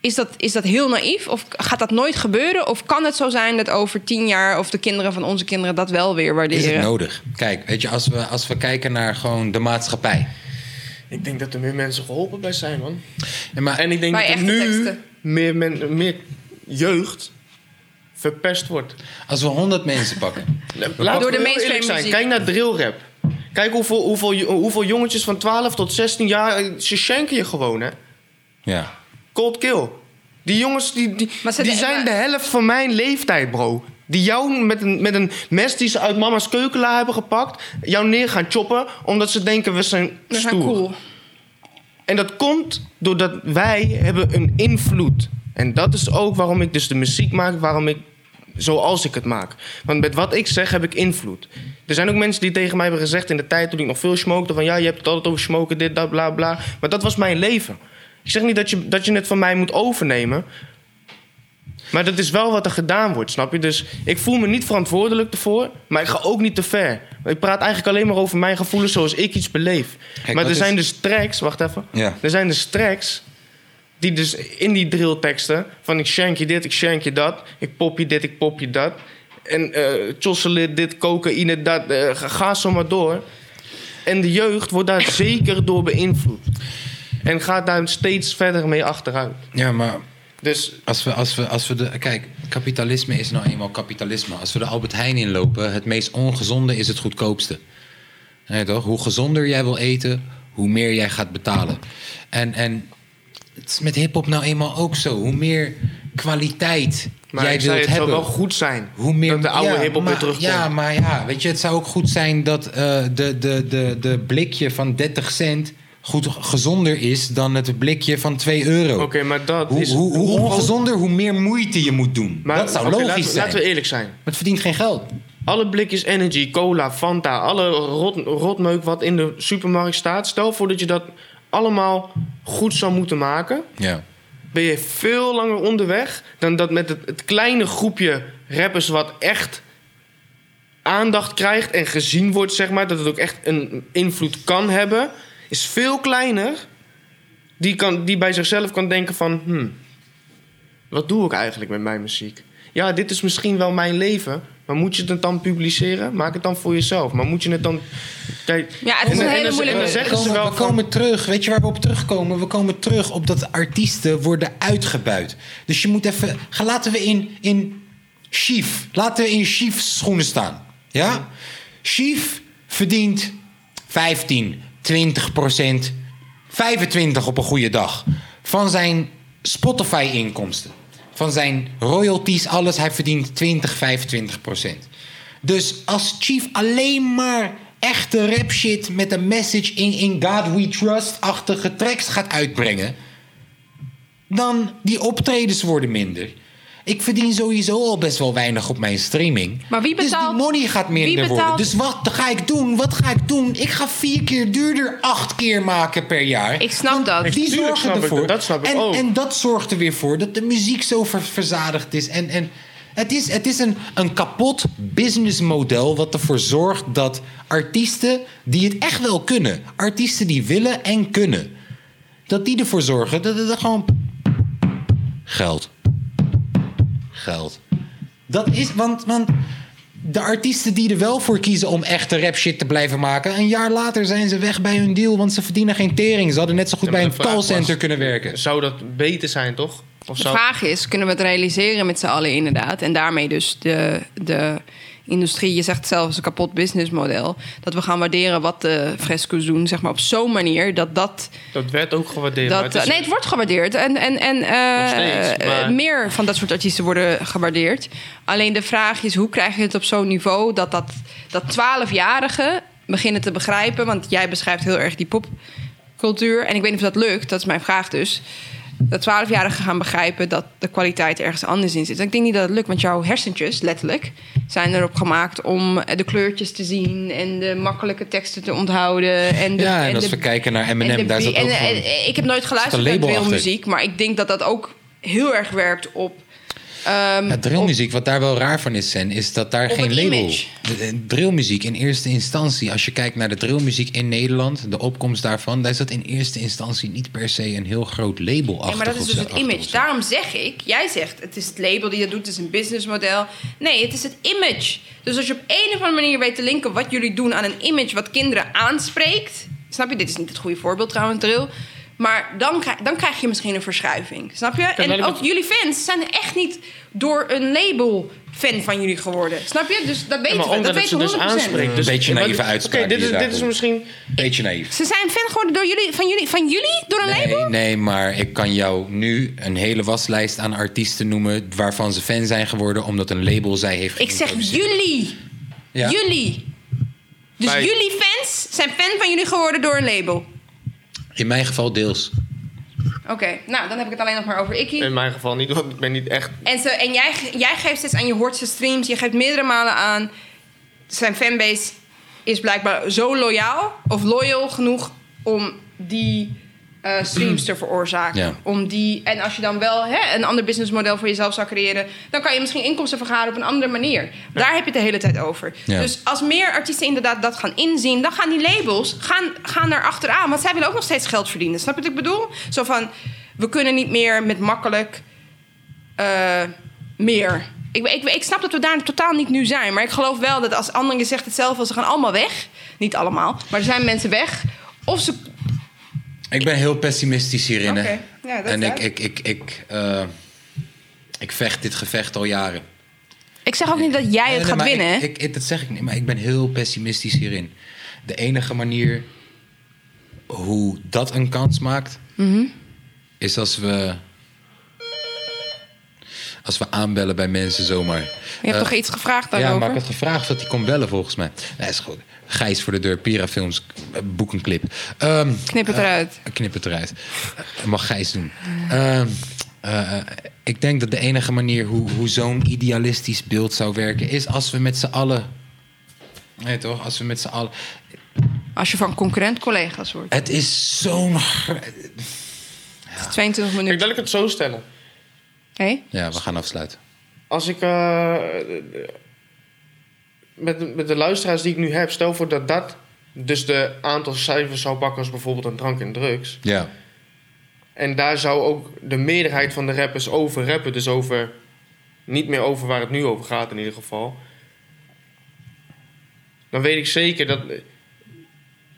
B: Is dat, is dat heel naïef? Of gaat dat nooit gebeuren? Of kan het zo zijn dat over tien jaar of de kinderen van onze kinderen dat wel weer
A: Is
B: waarderen?
A: het nodig? Kijk, weet je, als we, als we kijken naar gewoon de maatschappij.
C: Ik denk dat er meer mensen geholpen bij zijn, man.
A: En maar,
C: En ik denk dat er nu
B: teksten.
C: meer, men, meer jeugd verpest wordt.
A: als we 100 mensen pakken.
C: Laten
B: Door
C: we
B: de mainstream
C: zijn. Kijk naar drillrap. Kijk hoeveel, hoeveel, hoeveel jongetjes van 12 tot 16 jaar... eh, Ze schenken je gewoon, hè.
A: Ja.
C: Cold kill. Die jongens, die, die, die zijn
B: maar-
C: de helft van mijn leeftijd, bro. Die jou met een, met een mes die ze uit mama's keukenla hebben gepakt... jou neer gaan choppen, omdat ze denken we zijn
B: We zijn
C: stoer.
B: cool.
C: En dat komt doordat wij hebben een invloed. En dat is ook waarom ik dus de muziek maak, waarom ik zoals ik het maak. Want met wat ik zeg heb ik invloed. Er zijn ook mensen die tegen mij hebben gezegd in de tijd toen ik nog veel smokte... van ja, je hebt het altijd over smoken, dit, dat, bla, bla. Maar dat was mijn leven. Ik zeg niet dat je, dat je het van mij moet overnemen... Maar dat is wel wat er gedaan wordt, snap je? Dus ik voel me niet verantwoordelijk ervoor, maar ik ga ook niet te ver. Ik praat eigenlijk alleen maar over mijn gevoelens zoals ik iets beleef.
A: Kijk,
C: maar er zijn dus tracks, wacht even.
A: Ja.
C: Er zijn dus tracks die dus in die drillteksten... van ik shank je dit, ik shank je dat... ik pop je dit, ik pop je dat... en chocolate dit, cocaïne dat... eh, ga, ga zo maar door. En de jeugd wordt daar zeker door beïnvloed. En gaat daar steeds verder mee achteruit.
A: Ja, maar
C: Dus
A: als we, als we, als we de. Kijk, kapitalisme is nou eenmaal kapitalisme. Als we de Albert Heijn inlopen, het meest ongezonde is het goedkoopste. Nee, toch? Hoe gezonder jij wil eten, hoe meer jij gaat betalen. En, en het is met hip-hop nou eenmaal ook zo. Hoe meer kwaliteit
C: maar
A: jij wilt
C: het zou
A: hebben.
C: wel goed zijn...
A: Hoe meer
C: dat de oude
A: ja,
C: hiphop weer terugkomt.
A: Ja, maar ja, weet je, het zou ook goed zijn dat eh, de, de, de, de blikje van 30 cent goed gezonder is dan het blikje van 2 euro.
C: Oké, maar dat
A: Hoe,
C: is...
A: hoe, hoe ongezonder, hoe meer moeite je moet doen.
C: Maar,
A: dat zou logisch
C: laten,
A: zijn.
C: Laten we eerlijk zijn.
A: Maar het verdient geen geld.
C: Alle blikjes energy, cola, Fanta, alle rot, rotmeuk wat in de supermarkt staat. Stel voor dat je dat allemaal goed zou moeten maken.
A: Ja.
C: Ben je veel langer onderweg dan dat met het, het kleine groepje rappers wat echt aandacht krijgt en gezien wordt, zeg maar. Dat het ook echt een invloed kan hebben. Is veel kleiner. Die, kan, die bij zichzelf kan denken van... Hmm, wat doe ik eigenlijk met mijn muziek? Ja, dit is misschien wel mijn leven. Maar moet je het dan publiceren? Maak het dan voor jezelf. Maar moet je het dan... Kijk,
B: Ja, het is
C: en-
B: een
C: en
B: hele moeilijke-
C: zeggen ze
A: komen,
C: wel
A: we
C: van-
A: komen terug. Weet je waar we op terugkomen? We komen terug op dat artiesten worden uitgebuit. Dus je moet even... Ga, laten we in, in Chief... Laten we in Chief's schoenen staan. Ja? Chief verdient 15, 20 procent... 25 op een goede dag... van zijn Spotify-inkomsten. Van zijn royalties, alles. Hij verdient 20, 25 procent. Dus als Chief alleen maar echte rap shit met een message in, in God We Trust-achtige tracks gaat uitbrengen, dan die optredens worden minder. Ik verdien sowieso al best wel weinig op mijn streaming.
B: Maar wie betaalt-
A: Dus die money gaat minder
B: betaalt-
A: worden. Dus wat ga ik doen? Wat ga ik doen? Ik ga vier keer duurder acht keer maken per jaar.
B: Ik snap
A: Want
B: dat.
A: Die zorgen
C: snap ik
A: ervoor.
C: dat. Dat snap ik
A: en,
C: ook.
A: en dat zorgt er weer voor dat de muziek zo ver- verzadigd is. En, en het is, het is een, een kapot businessmodel wat ervoor zorgt dat artiesten die het echt wel kunnen, artiesten die willen en kunnen, dat die ervoor zorgen dat het gewoon geld. Geld. Dat is, want, want de artiesten die er wel voor kiezen om echte rap shit te blijven maken, een jaar later zijn ze weg bij hun deal, want ze verdienen geen tering. Ze hadden net zo goed
C: Ja,
A: bij een callcenter
C: was-
A: kunnen werken.
C: Zou dat beter zijn, toch? Of
B: De
C: zou...
B: vraag is, kunnen we het realiseren met z'n allen inderdaad? En daarmee dus de, de industrie, je zegt zelfs een kapot businessmodel... dat we gaan waarderen wat de fresco's doen, zeg maar op zo'n manier... dat dat...
C: Dat werd ook gewaardeerd.
B: dat
C: het is-
B: nee, het wordt gewaardeerd. En, en, en eh,
C: steeds,
B: eh,
C: maar-
B: meer van dat soort artiesten worden gewaardeerd. Alleen de vraag is, hoe krijg je het op zo'n niveau... dat dat, dat 12-jarigen beginnen te begrijpen... want jij beschrijft heel erg die popcultuur... en ik weet niet of dat lukt, dat is mijn vraag dus... dat 12-jarigen gaan begrijpen dat de kwaliteit ergens anders in zit. Ik denk niet dat het lukt, want jouw hersentjes, letterlijk, zijn erop gemaakt om de kleurtjes te zien en de makkelijke teksten te onthouden. En de,
A: ja, en,
B: en
A: als
B: de-
A: we kijken naar Eminem, daar zat ook
B: en, ik heb nooit geluisterd naar
A: achter.
B: drillmuziek, maar ik denk dat dat ook heel erg werkt op. ehm,
A: Ja, drillmuziek, wat daar wel raar van is, Sen, is dat daar geen label...
B: image.
A: Drillmuziek in eerste instantie, als je kijkt naar de drillmuziek in Nederland, de opkomst daarvan, daar is dat in eerste instantie niet per se een heel groot label achter.
B: Ja, maar dat is dus het image. Daarom zeg ik, jij zegt het is het label die dat doet, het is een businessmodel. Nee, het is het image. Dus als je op een of andere manier weet te linken wat jullie doen aan een image wat kinderen aanspreekt. Snap je? Dit is niet het goede voorbeeld trouwens, drill. Maar dan, krijg- dan krijg je misschien een verschuiving. Snap je? En ook jullie fans zijn echt niet door een label fan van jullie geworden. Snap je? Dus dat weten we. Dat weten
C: ze
B: we 100%.
C: dus aanspreekt. Dus,
A: Een beetje
C: wat-
A: naïeve
C: Oké,
A: uitspraak
C: dit, is, dit is misschien...
A: Beetje naïef.
B: Ze zijn fan geworden door jullie, van, jullie, van jullie? Door een label?
A: Nee, nee, maar ik kan jou nu een hele waslijst aan artiesten noemen waarvan ze fan zijn geworden omdat een label zij heeft
B: Ik zeg jullie.
A: Ja.
B: Jullie. Dus jullie fans zijn fan van jullie geworden door een label.
A: In mijn geval deels.
B: Oké, nou dan heb ik het alleen nog maar over Ikkie.
C: In mijn geval niet, want ik ben niet echt...
B: En, ze, en jij, jij geeft steeds aan je hoort zijn streams, je geeft meerdere malen aan. Zijn fanbase is blijkbaar zo loyaal of loyal genoeg om die eh, streams te veroorzaken.
A: Ja.
B: Om die, en als je dan wel hè, een ander businessmodel voor jezelf zou creëren, dan kan je misschien inkomsten vergaren op een andere manier. Daar heb je het de hele tijd over.
A: Ja.
B: Dus als meer artiesten inderdaad dat gaan inzien, dan gaan die labels gaan, gaan er achteraan. Want zij willen ook nog steeds geld verdienen. Snap je wat ik bedoel? Zo van, we kunnen niet meer met makkelijk eh, meer. Ik, ik, ik snap dat we daar totaal niet nu zijn. Maar ik geloof wel dat als anderen je zegt hetzelfde, ze gaan allemaal weg. Niet allemaal, maar er zijn mensen weg. Of ze.
A: Ik ben heel pessimistisch hierin.
B: ja,
A: en ik, ik, ik, ik, eh, ik vecht dit gevecht al jaren.
B: Ik zeg ook niet dat jij het
A: Nee,
B: gaat winnen. hè?
A: Ik, ik, dat zeg ik niet, maar ik ben heel pessimistisch hierin. De enige manier hoe dat een kans maakt,
B: Mhm.
A: is als we. Als we aanbellen bij mensen zomaar.
B: je hebt
A: Eh,
B: toch iets gevraagd
A: Ja,
B: daarover?
A: maar ik had gevraagd of dat hij kon bellen volgens mij. Nee, is goed. Gijs voor de deur, Pira Films, eh, boek een clip. Ehm,
B: Knip het
A: eh,
B: eruit.
A: knip het eruit. Eh, mag Gijs doen. Ehm, eh, eh, ik denk dat de enige manier hoe, hoe zo'n idealistisch beeld zou werken... is als we met z'n allen... Nee, toch? Als we met z'n allen...
B: Als je van concurrent collega's wordt.
A: Het is zo'n...
B: Het is 22
C: Ik
B: minuten.
C: wil ik het zo stellen.
B: Hé?
A: Ja, we gaan afsluiten.
C: Als ik... met, de- met de luisteraars die ik nu heb... Stel voor dat dat dus de aantal cijfers zou pakken... als bijvoorbeeld een drank en drugs.
A: Ja.
C: En daar zou ook de meerderheid van de rappers over rappen. Dus over... Niet meer over waar het nu over gaat in ieder geval. Dan weet ik zeker dat...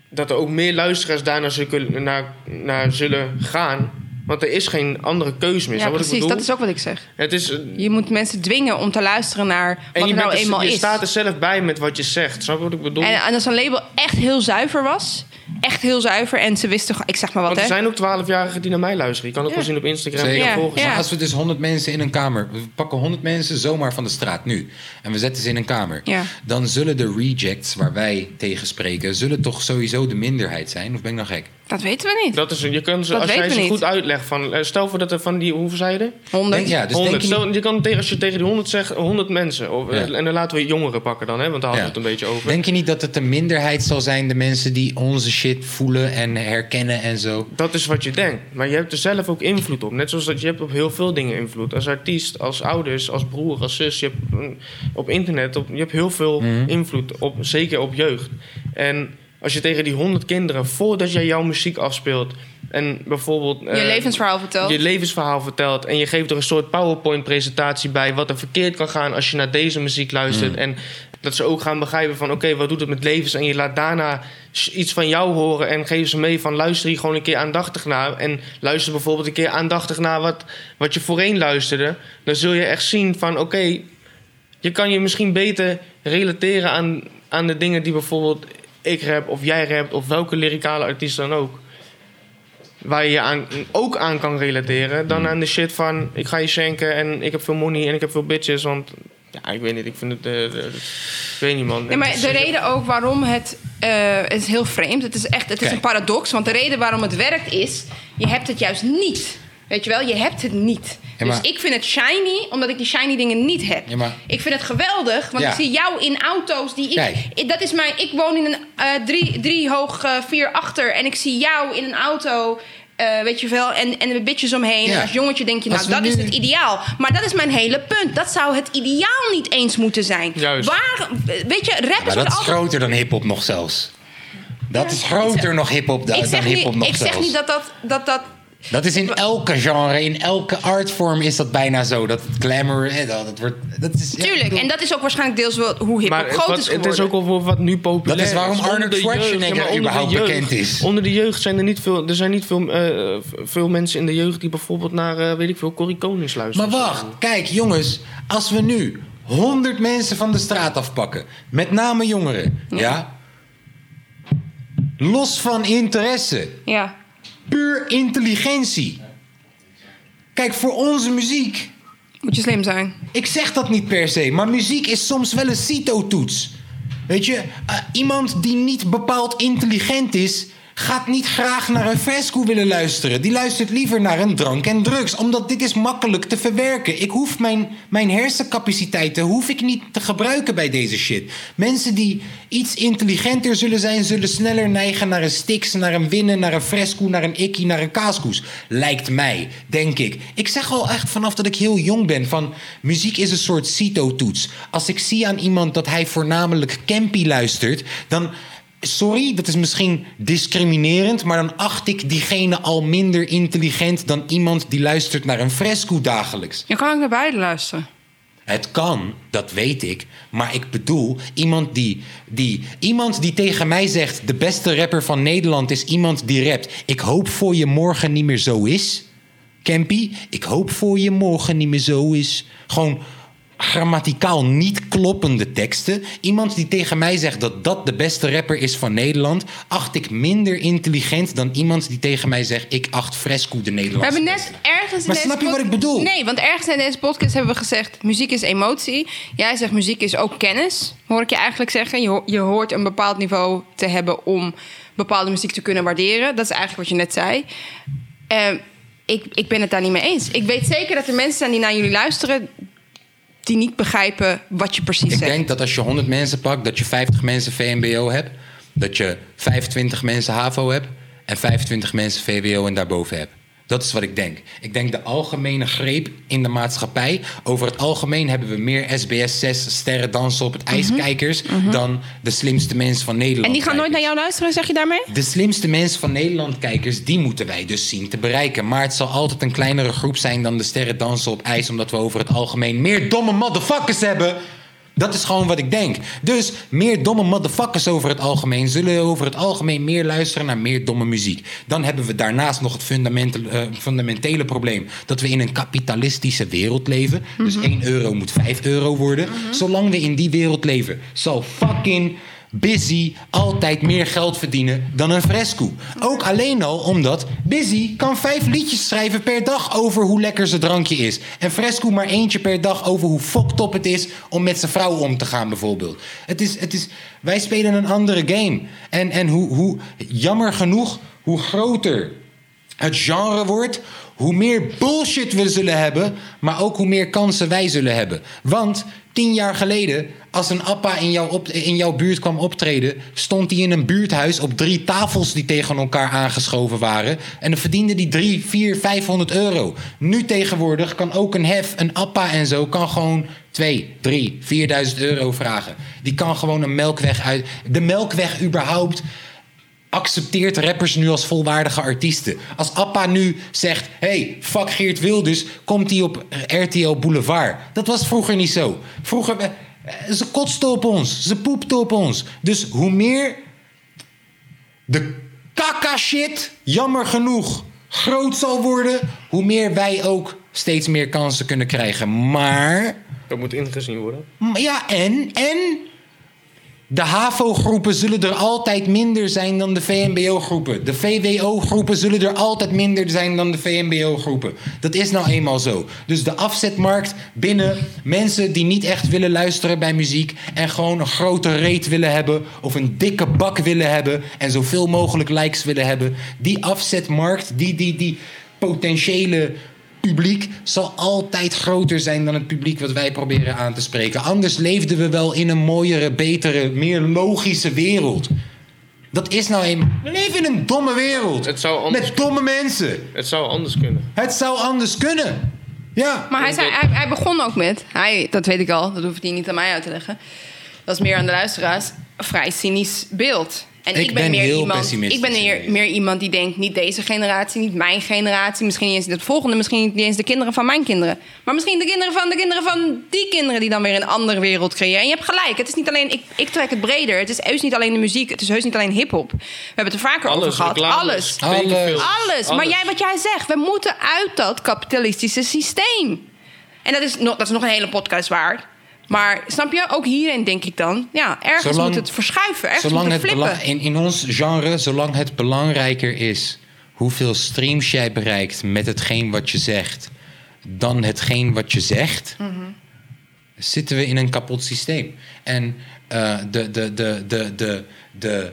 C: Dat er ook meer luisteraars daarnaar zullen, naar, naar zullen gaan. Want er is geen andere keus meer.
B: Ja,
C: Snap wat ik
B: precies. Dat is ook wat ik zeg.
C: Het is,
B: Je moet mensen dwingen om te luisteren naar wat
C: je,
B: er nou
C: bent er-
B: eenmaal
C: je
B: is.
C: staat er zelf bij met wat je zegt. Snap je wat ik bedoel?
B: En, en als een label echt heel zuiver was, echt heel zuiver, en ze wisten, gewoon- ik zeg maar wat,
C: Want er
B: hè?
C: zijn ook 12-jarigen die naar mij luisteren. Je kan het
B: Ja.
C: wel zien op Instagram.
A: Zeker.
B: Ja,
C: je.
A: Maar als we dus 100 mensen in een kamer... We pakken 100 mensen zomaar van de straat nu. En we zetten ze in een kamer.
B: Ja.
A: Dan zullen de rejects waar wij tegen spreken... zullen toch sowieso de minderheid zijn? Of ben ik nou gek?
B: Dat weten we niet.
C: Dat is, je kunt ze,
B: Dat
C: als jij ze goed
B: niet.
C: Van... eh, Stel voor dat er van die... Hoeveel zei je er?
B: 100.
A: Denk- ja, dus
C: 100.
A: denk je
C: Stel, je kan tegen, als je tegen die 100 zegt, 100 mensen. Of,
A: Ja.
C: En dan laten we jongeren pakken dan, hè, want daar hadden we
A: Ja.
C: het een beetje over.
A: Denk je niet dat het een minderheid zal zijn, de mensen die onze shit voelen en herkennen en zo?
C: Dat is wat je denkt. Maar je hebt er zelf ook invloed op. Net zoals dat je hebt op heel veel dingen invloed. Als artiest, als ouders, als broer, als zus. Je hebt op internet, op, je hebt heel veel
A: Mhm.
C: invloed. Op, zeker op jeugd. En als je tegen die 100 kinderen, voordat jij jouw muziek afspeelt... en bijvoorbeeld...
B: Je
C: eh,
B: levensverhaal vertelt.
C: je levensverhaal vertelt. En je geeft er een soort PowerPoint-presentatie bij. wat er verkeerd kan gaan als je naar deze muziek luistert. En dat ze ook gaan begrijpen van: oké, wat doet het met levens? En je laat daarna iets van jou horen. En geef ze mee van: luister hier gewoon een keer aandachtig naar. En luister bijvoorbeeld een keer aandachtig naar wat, wat je voorheen luisterde. Dan zul je echt zien van: oké, je kan je misschien beter relateren aan, aan de dingen die bijvoorbeeld ik rap of jij rapt. of welke lyricale artiest dan ook waar je je aan, ook aan kan relateren... Dan aan de shit van... ik ga je schenken en ik heb veel money en ik heb veel bitches. Want ja, ik weet niet, ik vind het... eh, eh, ik weet niet, man.
B: Nee, maar de reden ook waarom het... eh, het is heel vreemd. Het is echt het is een paradox. Want de reden waarom het werkt is... je hebt het juist niet Weet je wel, je hebt het niet.
A: Ja, maar-
B: Dus ik vind het shiny, omdat ik die shiny dingen niet heb.
A: Ja, maar-
B: Ik vind het geweldig, want
A: Ja.
B: ik zie jou in auto's die ik...
A: Kijk.
B: ik- Dat is mijn... Ik woon in een eh, drie, drie hoog, eh, vier achter. En ik zie jou in een auto... eh, weet je wel, en, en de bitches omheen.
A: Ja.
B: En als jongetje denk je, nou, dat is het ideaal. Maar dat is mijn hele punt. Dat zou het ideaal niet eens moeten zijn.
C: Juist.
B: Waar, weet je, rappers
A: Maar dat is
B: altijd...
A: groter dan hip-hop nog zelfs. Dat
B: Ja,
A: is groter
B: ik-
A: nog hip-hop da-
B: Ik
A: dan
B: niet,
A: hip-hop nog
B: ik
A: zelfs.
B: zeg niet dat dat... dat, dat
A: Dat is in elke genre, in elke artvorm is dat bijna zo. Dat het glamour, eh, dat, het wordt... Dat is, ja,
B: Tuurlijk, en dat is ook waarschijnlijk deels wel hoe hip-hop
C: Maar
B: groot
C: wat-
B: is
C: het
B: geworden.
C: is ook al wat nu populair
A: Dat is waarom Arnold
C: jeugd,
A: Schwarzenegger
C: de
A: überhaupt
C: jeugd-
A: bekend is.
C: Onder de jeugd zijn er niet veel... Er zijn niet veel, eh, veel mensen in de jeugd die bijvoorbeeld naar, eh, weet ik veel, Corrie Konings luisteren.
A: Maar wacht, kijk jongens, als we nu 100 mensen van de straat afpakken, met name jongeren, ja? Los van interesse,
B: Ja.
A: Puur intelligentie. Kijk, voor onze muziek,
B: Moet je slim zijn.
A: ik zeg dat niet per se, maar muziek is soms wel een CITO-toets. Weet je, eh, iemand die niet bepaald intelligent is, gaat niet graag naar een fresco willen luisteren. Die luistert liever naar een drank en drugs, omdat dit is makkelijk te verwerken. Ik hoef mijn, mijn hersencapaciteiten hoef ik niet te gebruiken bij deze shit. Mensen die iets intelligenter zullen zijn, zullen sneller neigen naar een Stix, naar een Winnen, naar een Fresco, naar een Ikkie, naar een Kaaskoes. Lijkt mij, denk ik. Ik zeg al echt vanaf dat ik heel jong ben van muziek is een soort CITO-toets. Als ik zie aan iemand dat hij voornamelijk Campy luistert, dan Sorry, dat is misschien discriminerend, maar dan acht ik diegene al minder intelligent dan iemand die luistert naar een fresco dagelijks.
B: Je kan ook naar beide luisteren.
A: Het kan, dat weet ik. Maar ik bedoel, iemand die, die, iemand die tegen mij zegt: de beste rapper van Nederland is iemand die rapt. Ik hoop voor je morgen niet meer zo is. Campy, ik hoop voor je morgen niet meer zo is. Gewoon grammaticaal niet kloppende teksten. Iemand die tegen mij zegt dat dat de beste rapper is van Nederland, acht ik minder intelligent dan iemand die tegen mij zegt: ik acht Fresco de
B: We
A: Nederlandse.
B: hebben
A: beste.
B: net ergens in
A: Maar snap je wat ik bedoel?
B: Nee, want ergens in deze podcast hebben we gezegd... muziek is emotie. Jij zegt muziek is ook kennis. Hoor ik je eigenlijk zeggen. Je, ho- je hoort een bepaald niveau te hebben... om bepaalde muziek te kunnen waarderen. Dat is eigenlijk wat je net zei. Eh, ik, ik ben het daar niet mee eens. Ik weet zeker dat er mensen zijn die naar jullie luisteren... die niet begrijpen wat je precies
A: Ik
B: zegt.
A: denk dat als je 100 mensen pakt, dat je 50 mensen VMBO hebt. Dat je 25 mensen HAVO hebt. En 25 mensen VWO en daarboven hebt. Dat is wat ik denk. Ik denk de algemene greep in de maatschappij. Over het algemeen hebben we meer SBS 6 sterren dansen op het ijs kijkers. dan de slimste mensen van Nederland.
B: Mhm. en die gaan nooit naar jou luisteren, zeg je daarmee?
A: De slimste mensen van Nederland kijkers, die moeten wij dus zien te bereiken. Maar het zal altijd een kleinere groep zijn dan de sterren dansen op ijs, omdat we over het algemeen meer domme motherfuckers hebben. Dat is gewoon wat ik denk. Dus meer domme motherfuckers over het algemeen zullen over het algemeen meer luisteren naar meer domme muziek. Dan hebben we daarnaast nog het fundamentele, eh, fundamentele probleem dat we in een kapitalistische wereld leven. Dus 1 euro moet 5 euro worden. Zolang we in die wereld leven, zal fucking Busy altijd meer geld verdienen dan een fresco. Ook alleen al omdat Busy kan vijf liedjes schrijven per dag over hoe lekker zijn drankje is. En fresco maar eentje per dag over hoe fucked up het is om met zijn vrouw om te gaan bijvoorbeeld. Het is, het is, wij spelen een andere game. En, en hoe, hoe, jammer genoeg, hoe groter het genre wordt, hoe meer bullshit we zullen hebben, maar ook hoe meer kansen wij zullen hebben. Want tien jaar geleden, als een appa in jouw, in jouw buurt kwam optreden, stond hij in een buurthuis op drie tafels die tegen elkaar aangeschoven waren. En dan verdiende die drie, vier, vijfhonderd euro. Nu tegenwoordig kan ook een hef, een appa en zo, kan gewoon twee, drie, vierduizend euro vragen. Die kan gewoon een melkweg uit. De melkweg überhaupt accepteert rappers nu als volwaardige artiesten. Als Appa nu zegt: hey, fuck Geert Wilders, komt hij op RTL Boulevard. Dat was vroeger niet zo. Vroeger, eh, ze kotsten op ons, ze poepten op ons. Dus hoe meer de kaka shit, jammer genoeg, groot zal worden, hoe meer wij ook steeds meer kansen kunnen krijgen. Maar
C: Dat moet ingezien worden.
A: Ja, en? En? De HAVO-groepen zullen er altijd minder zijn dan de VMBO-groepen. De VWO-groepen zullen er altijd minder zijn dan de VMBO-groepen. Dat is nou eenmaal zo. Dus de afzetmarkt binnen mensen die niet echt willen luisteren bij muziek... en gewoon een grote reet willen hebben of een dikke bak willen hebben... en zoveel mogelijk likes willen hebben... die afzetmarkt, die, die, die, potentiële publiek zal altijd groter zijn dan het publiek wat wij proberen aan te spreken. Anders leefden we wel in een mooiere, betere, meer logische wereld. Dat is nou een. We leven in een domme wereld.
C: Het zou anders-
A: Met domme mensen.
C: Het zou anders kunnen.
A: Het zou anders kunnen. Ja.
B: Maar hij, zei, hij, hij begon ook met, hij, dat weet ik al, dat hoeft hij niet aan mij uit te leggen. Dat is meer aan de luisteraars, een vrij cynisch beeld. En
A: Ik
B: ik, ben,
A: ben
B: meer
A: heel
B: iemand,
A: pessimistisch
B: ik ben meer, meer iemand die denkt, niet deze generatie, niet mijn generatie, misschien niet eens de volgende, misschien niet eens de kinderen van mijn kinderen. Maar misschien de kinderen van de kinderen van die kinderen die dan weer een andere wereld creëren. En je hebt gelijk, het is niet alleen, ik, ik trek het breder. Het is heus niet alleen de muziek, het is heus niet alleen hip-hop. We hebben het er vaker over
C: Alles,
B: gehad. Alles.
C: spekenfilms,
B: Alles. Maar jij, wat jij zegt, we moeten uit dat kapitalistische systeem. En dat is nog, dat is nog een hele podcast waard. Maar snap je, ook hierin denk ik dan, ja, ergens
A: Zolang-
B: moet het verschuiven, ergens
A: Zolang
B: moet
A: het
B: het flippen.
A: bela- in, in ons genre, zolang het belangrijker is hoeveel streams jij bereikt met hetgeen wat je zegt, dan hetgeen wat je zegt, zitten we in een kapot systeem. En eh, de, de, de, de, de, de,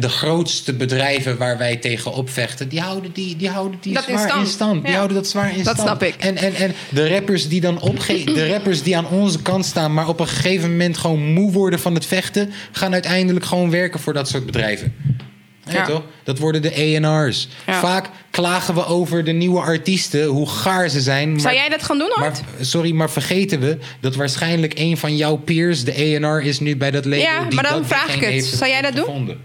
A: de grootste bedrijven waar wij tegen opvechten, die houden die, die, houden die
B: Dat
A: zwaar in
B: stand.
A: stand. Die
B: Ja.
A: houden dat zwaar in
B: Dat
A: stand.
B: snap ik.
A: En, en, en de rappers die dan opge de rappers die aan onze kant staan, maar op een gegeven moment gewoon moe worden van het vechten, gaan uiteindelijk gewoon werken voor dat soort bedrijven. Ja.
B: Ja.
A: toch? Dat worden de A&R's.
B: Ja.
A: Vaak klagen we over de nieuwe artiesten, hoe gaar ze zijn.
B: Zou
A: maar-
B: jij dat gaan doen,
A: maar,
B: Art?
A: sorry, maar vergeten we dat waarschijnlijk een van jouw peers, de A&R, is nu bij dat label.
B: Ja,
A: die
B: maar dan
A: dat
B: vraag ik het. Zou jij dat doen?
A: gevonden.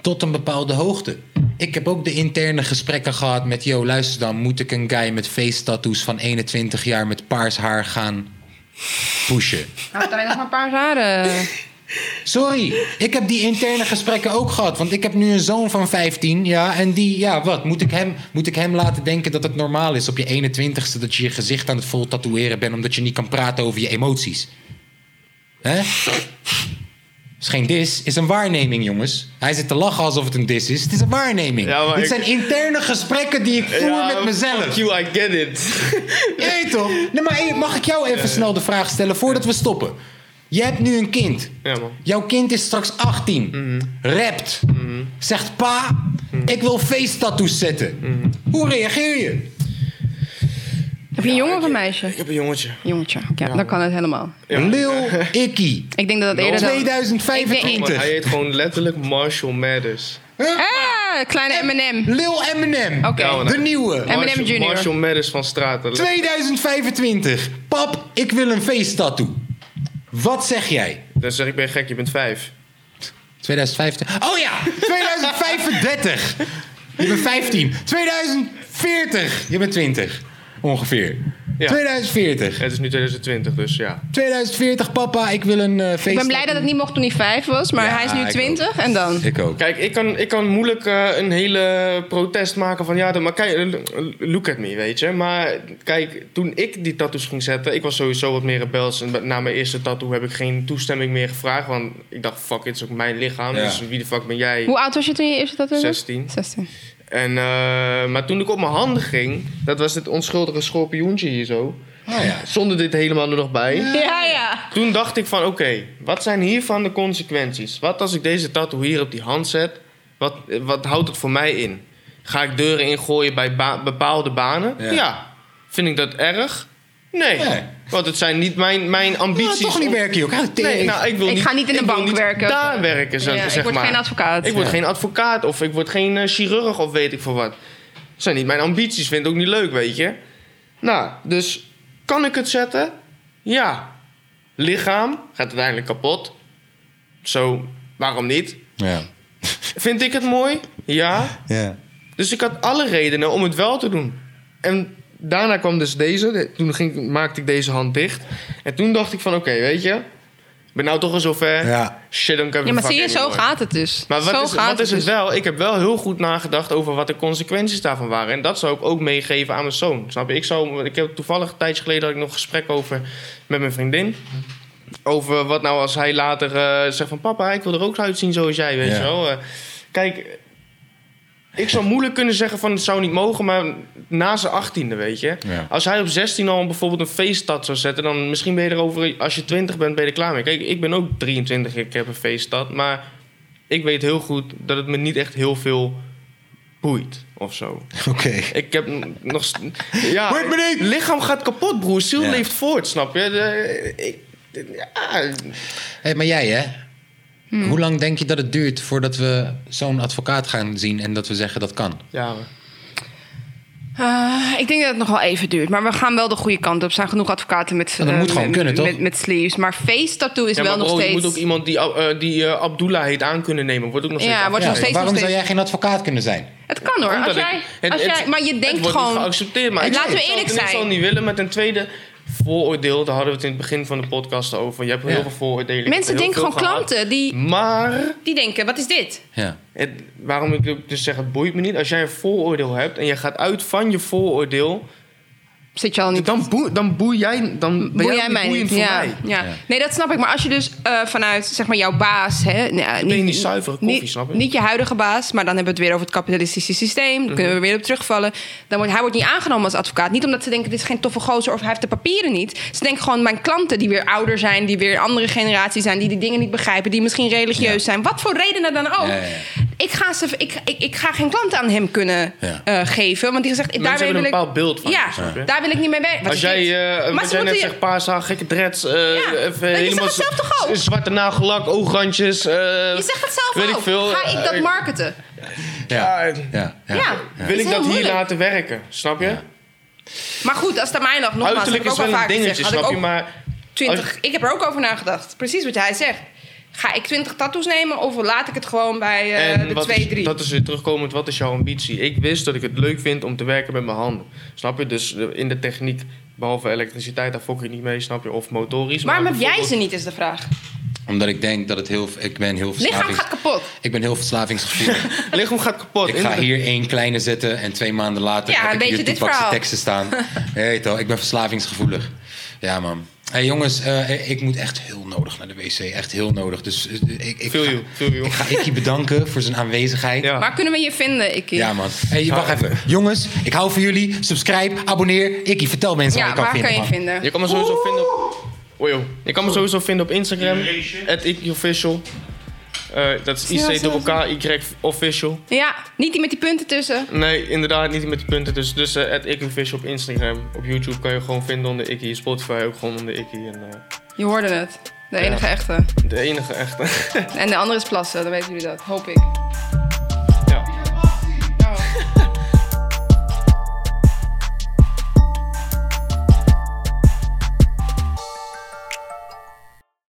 A: Tot een bepaalde hoogte. Ik heb ook de interne gesprekken gehad met... Yo, luister dan, moet ik een guy met face tattoos van 21 jaar met paars haar gaan pushen?
B: Nou, alleen nog maar een paar jaren.
A: Sorry, ik heb die interne gesprekken ook gehad. Want ik heb nu een zoon van 15, ja. En die, ja, wat? Moet ik hem, moet ik hem laten denken dat het normaal is op je 21ste... dat je je gezicht aan het vol tatoeëren bent... omdat je niet kan praten over je emoties? Hè? is geen dis, is een waarneming, jongens. Hij zit te lachen alsof het een dis is. Het is een waarneming.
C: Ja,
A: Dit
C: ik-
A: zijn interne gesprekken die ik voer met mezelf.
C: You, I get it.
A: Weet toch? Nee, maar mag ik jou even snel de vraag stellen voordat we stoppen? Je hebt nu een kind.
C: ja, man.
A: Jouw kind is straks 18.
C: Mhm.
A: Rapt. Zegt pa, ik wil face tattoos zetten.
C: Mhm.
A: Hoe reageer je?
B: Heb je een jongen of een meisje?
C: Ik heb een jongetje.
B: Jongetje, ja, dan kan het helemaal.
A: Lil Icky.
B: Ik denk dat het eerder dan...
A: 2025.
C: Maar hij heet gewoon letterlijk Marshall Mathers.
B: Ah, kleine M&M.
A: Lil Eminem.
B: Oké.
C: Ja.
A: De nieuwe.
B: Eminem
C: Marshall-
B: Junior.
C: Marshall Mathers van Straten.
A: 2025. Pap, ik wil een face tattoo. Wat zeg jij?
C: Dan zeg ik, ben je gek, je bent vijf.
A: 2025. Oh ja, 2035. Je bent 15. 2040. Je bent 20. Ongeveer.
C: Ja.
A: 2040.
C: Het is nu 2020, dus ja.
A: 2040, papa, ik wil een uh,
B: Ik ben blij dat het niet mocht toen hij vijf was, maar
A: Ja,
B: hij is nu
A: ik
B: 20 en dan?
A: Ik ook.
C: Kijk, ik kan, ik kan moeilijk eh, een hele protest maken van ja, dan- maar kijk, eh, look at me, weet je. Maar kijk, toen ik die tattoos ging zetten, ik was sowieso wat meer rebels. En na mijn eerste tattoo heb ik geen toestemming meer gevraagd, want ik dacht, fuck, het is ook mijn lichaam.
A: Ja.
C: Dus wie de fuck ben jij?
B: Hoe oud was je toen je eerste tattoo had?
C: 16.
B: 16.
C: En, eh, maar toen ik op mijn handen ging, dat was dit onschuldige schorpioentje hier zo.
A: Oh ja.
C: Zonder dit helemaal er nog bij.
B: Ja, ja.
C: Toen dacht ik van, oké, wat zijn hiervan de consequenties? Wat als ik deze tattoo hier op die hand zet? Wat, wat houdt het voor mij in? Ga ik deuren ingooien bij ba- bepaalde banen?
A: Ja.
C: Ja. Vind ik dat erg? Nee.
A: Nee.
C: Want het zijn niet mijn, mijn
A: Nou,
C: ambities.
A: toch niet
C: om-
A: werken, joh.
C: Nee, nou, ik, wil
B: Ik
C: niet,
B: ga niet in de bank
C: niet
B: werken.
C: Daar werken, zeg,
B: Ja,
C: zeg
B: ik word
C: maar.
B: geen advocaat.
C: Ik word
A: Ja.
C: geen advocaat of ik word geen eh, chirurg of weet ik veel wat. Dat zijn niet mijn ambities, vind ik ook niet leuk, weet je. Nou, dus kan ik het zetten? Ja. Lichaam gaat uiteindelijk kapot. Zo, waarom niet?
A: Ja.
C: Vind ik het mooi? Ja.
A: Ja.
C: Dus ik had alle redenen om het wel te doen. En daarna kwam dus deze. De- Toen ging, maakte ik deze hand dicht. En toen dacht ik van, oké, weet je... Ik ben nou toch al zover.
A: Ja.
C: Shit, dan kan
B: Ja, maar zie je, zo gaat het dus.
C: maar wat
B: zo
C: is,
B: gaat
C: wat is het
B: dus.
C: wel? Ik heb wel heel goed nagedacht over wat de consequenties daarvan waren. En dat zou ik ook meegeven aan mijn zoon. Snap je? Ik, zou, ik heb toevallig een tijdje geleden had ik nog een gesprek over met mijn vriendin. Over wat nou als hij later eh, zegt van... Papa, ik wil er ook uitzien zoals jij, weet
A: Ja.
C: je wel. Eh, kijk, ik zou moeilijk kunnen zeggen van het zou niet mogen... maar na zijn achttiende, weet je.
A: Ja.
C: Als hij op 16 al bijvoorbeeld een feeststad zou zetten... dan misschien ben je erover... Als je 20 bent, ben je er klaar mee. Kijk, ik ben ook 23, ik heb een feeststad. Maar ik weet heel goed dat het me niet echt heel veel boeit of zo.
A: Oké.
C: Ik heb nog... Ja,
A: Boeit me niet!
C: lichaam gaat kapot, broer. Ziel
A: Ja.
C: leeft voort, snap je? De- ik, ja,
A: Hey, maar jij, hè?
B: Hmm.
A: Hoe lang denk je dat het duurt voordat we zo'n advocaat gaan zien en dat we zeggen dat kan?
C: ja,
B: Eh, ik denk dat het nog wel even duurt. Maar we gaan wel de goede kant op. Er zijn genoeg advocaten met,
A: Ja, dat
B: eh,
A: moet gewoon
B: met,
A: kunnen, toch?
B: Met, met sleeves. Maar face tattoo is
C: ja
B: wel
C: maar
B: nog steeds...
C: je moet ook iemand die, eh, die eh, Abdullah heet aan kunnen nemen. Wordt ook nog
B: Ja,
C: steeds
B: wordt nog steeds-
A: waarom
B: nog
A: zou jij geen advocaat kunnen zijn?
B: Het kan hoor. Als jij,
C: het-
B: als
C: het-
B: jij, maar je
C: het
B: denkt
C: wordt
B: gewoon...
C: niet geaccepteerd. Maar ik-
B: Laten we eerlijk
C: het- Ik zou
B: zijn.
C: niet willen met een tweede vooroordeel. Daar hadden we het in het begin van de podcast over. Je hebt heel veel vooroordelen.
B: Mensen denken gewoon
C: gehad.
B: klanten die,
C: Maar
B: die denken, wat is dit?
A: Ja.
C: het, waarom ik dus zeg, het boeit me niet. Als jij een vooroordeel hebt en je gaat uit van je vooroordeel...
B: Zit je al niet...
C: Dan, boe, dan boei jij, dan ben
B: Boei
C: jij,
B: jij
C: niet
B: mij niet? Ja,
C: mij.
B: ja.
A: Ja.
B: Nee, dat snap ik. Maar als je dus eh, vanuit zeg maar, jouw baas... Hè, nou
C: ben je niet zuivere koffie,
B: niet,
C: snap je?
B: Niet je huidige baas, maar dan hebben we het weer over het kapitalistische systeem. Dan kunnen we weer op terugvallen. Dan wordt, hij wordt niet aangenomen als advocaat. Niet omdat ze denken, dit is geen toffe gozer of hij heeft de papieren niet. Ze denken gewoon, mijn klanten die weer ouder zijn... die weer een andere generatie zijn, die die dingen niet begrijpen... die misschien religieus
A: Ja.
B: zijn. Wat voor redenen dan ook.
A: Ja, ja, ja.
B: Ik, ga ze, ik, ik, ik ga geen klanten aan hem kunnen
A: Ja.
B: eh, geven. Want die zegt, daar
C: hebben
B: wil
C: een
B: ik...
C: bepaald beeld van
B: Ja, daar wil ik niet mee werken. Wat
C: Als jij, eh
B: Maar
C: jij net
B: moeten-
C: zegt, paars haar, gekke dreads, eh,
B: Ja,
C: even
B: je
C: helemaal
B: zegt het zelf toch ook?
C: z- zwarte nagellak, oograndjes. eh,
B: Je zegt het zelf
C: weet
B: ook.
C: ik veel.
B: Ga ik dat
C: Eh,
B: marketen?
A: Ja.
C: Ja,
A: Ja. Ja.
B: Ja.
C: Wil ik dat hier laten werken, snap je?
A: Ja.
B: Maar goed, als het aan mij lag, nogmaals, heb
C: Uiterlijk
B: ik ook
C: is
B: wel
C: een dingetje, snap
B: ik
C: je? Maar
B: 20, ik heb er ook over nagedacht. Precies wat hij zegt. Ga ik 20 tattoos nemen of laat ik het gewoon bij eh,
C: en
B: de
C: wat
B: 2,
C: is,
B: 3?
C: dat is weer terugkomend, wat is jouw ambitie? Ik wist dat ik het leuk vind om te werken met mijn handen. Snap je? Dus eh, in de techniek, behalve elektriciteit, daar fok ik niet mee, snap je? Of motorisch.
B: Waarom
C: maar
B: heb jij ze niet, is de vraag.
A: Omdat ik denk dat het heel... Ik ben heel
B: Lichaam
A: verslavings...
B: gaat kapot.
A: Ik ben heel verslavingsgevoelig.
C: Lichaam gaat kapot.
A: ik ga hier één kleine zetten en twee maanden later
B: Ja,
A: heb
B: een
A: ik hier
B: verhaal.
A: teksten staan. Weet je toch, ik ben verslavingsgevoelig. Ja, man. Hey, jongens, eh, ik moet echt heel nodig naar de wc. Echt heel nodig. Dus eh, ik, ik,
C: Feel
A: ga,
C: you, feel you.
A: ik ga Ikkie bedanken voor zijn aanwezigheid.
C: Ja.
B: Waar kunnen we je vinden, Ikkie?
A: Ja, man. Hey, wacht even. Jongens, ik hou van jullie. Subscribe, abonneer. Ikkie, vertel mensen
B: Ja,
A: waar je kan
B: waar
A: vinden.
B: kan je
A: man.
B: vinden?
C: Je kan me sowieso vinden op... Oh, joh. Je kan me sowieso vinden op Instagram. At Official. Eh, dat is IC-K-Y Official.
B: Ja, niet die met die punten tussen.
C: Nee, inderdaad, niet met die punten. Dus, dus at Official op Instagram. Op YouTube kan je gewoon vinden onder Ikkie. Spotify ook gewoon onder Ikkie. En, eh,
B: Je hoorde het. De
C: Ja.
B: enige echte.
C: de enige echte.
B: En de andere is plassen, dan weten jullie dat. Hoop ik.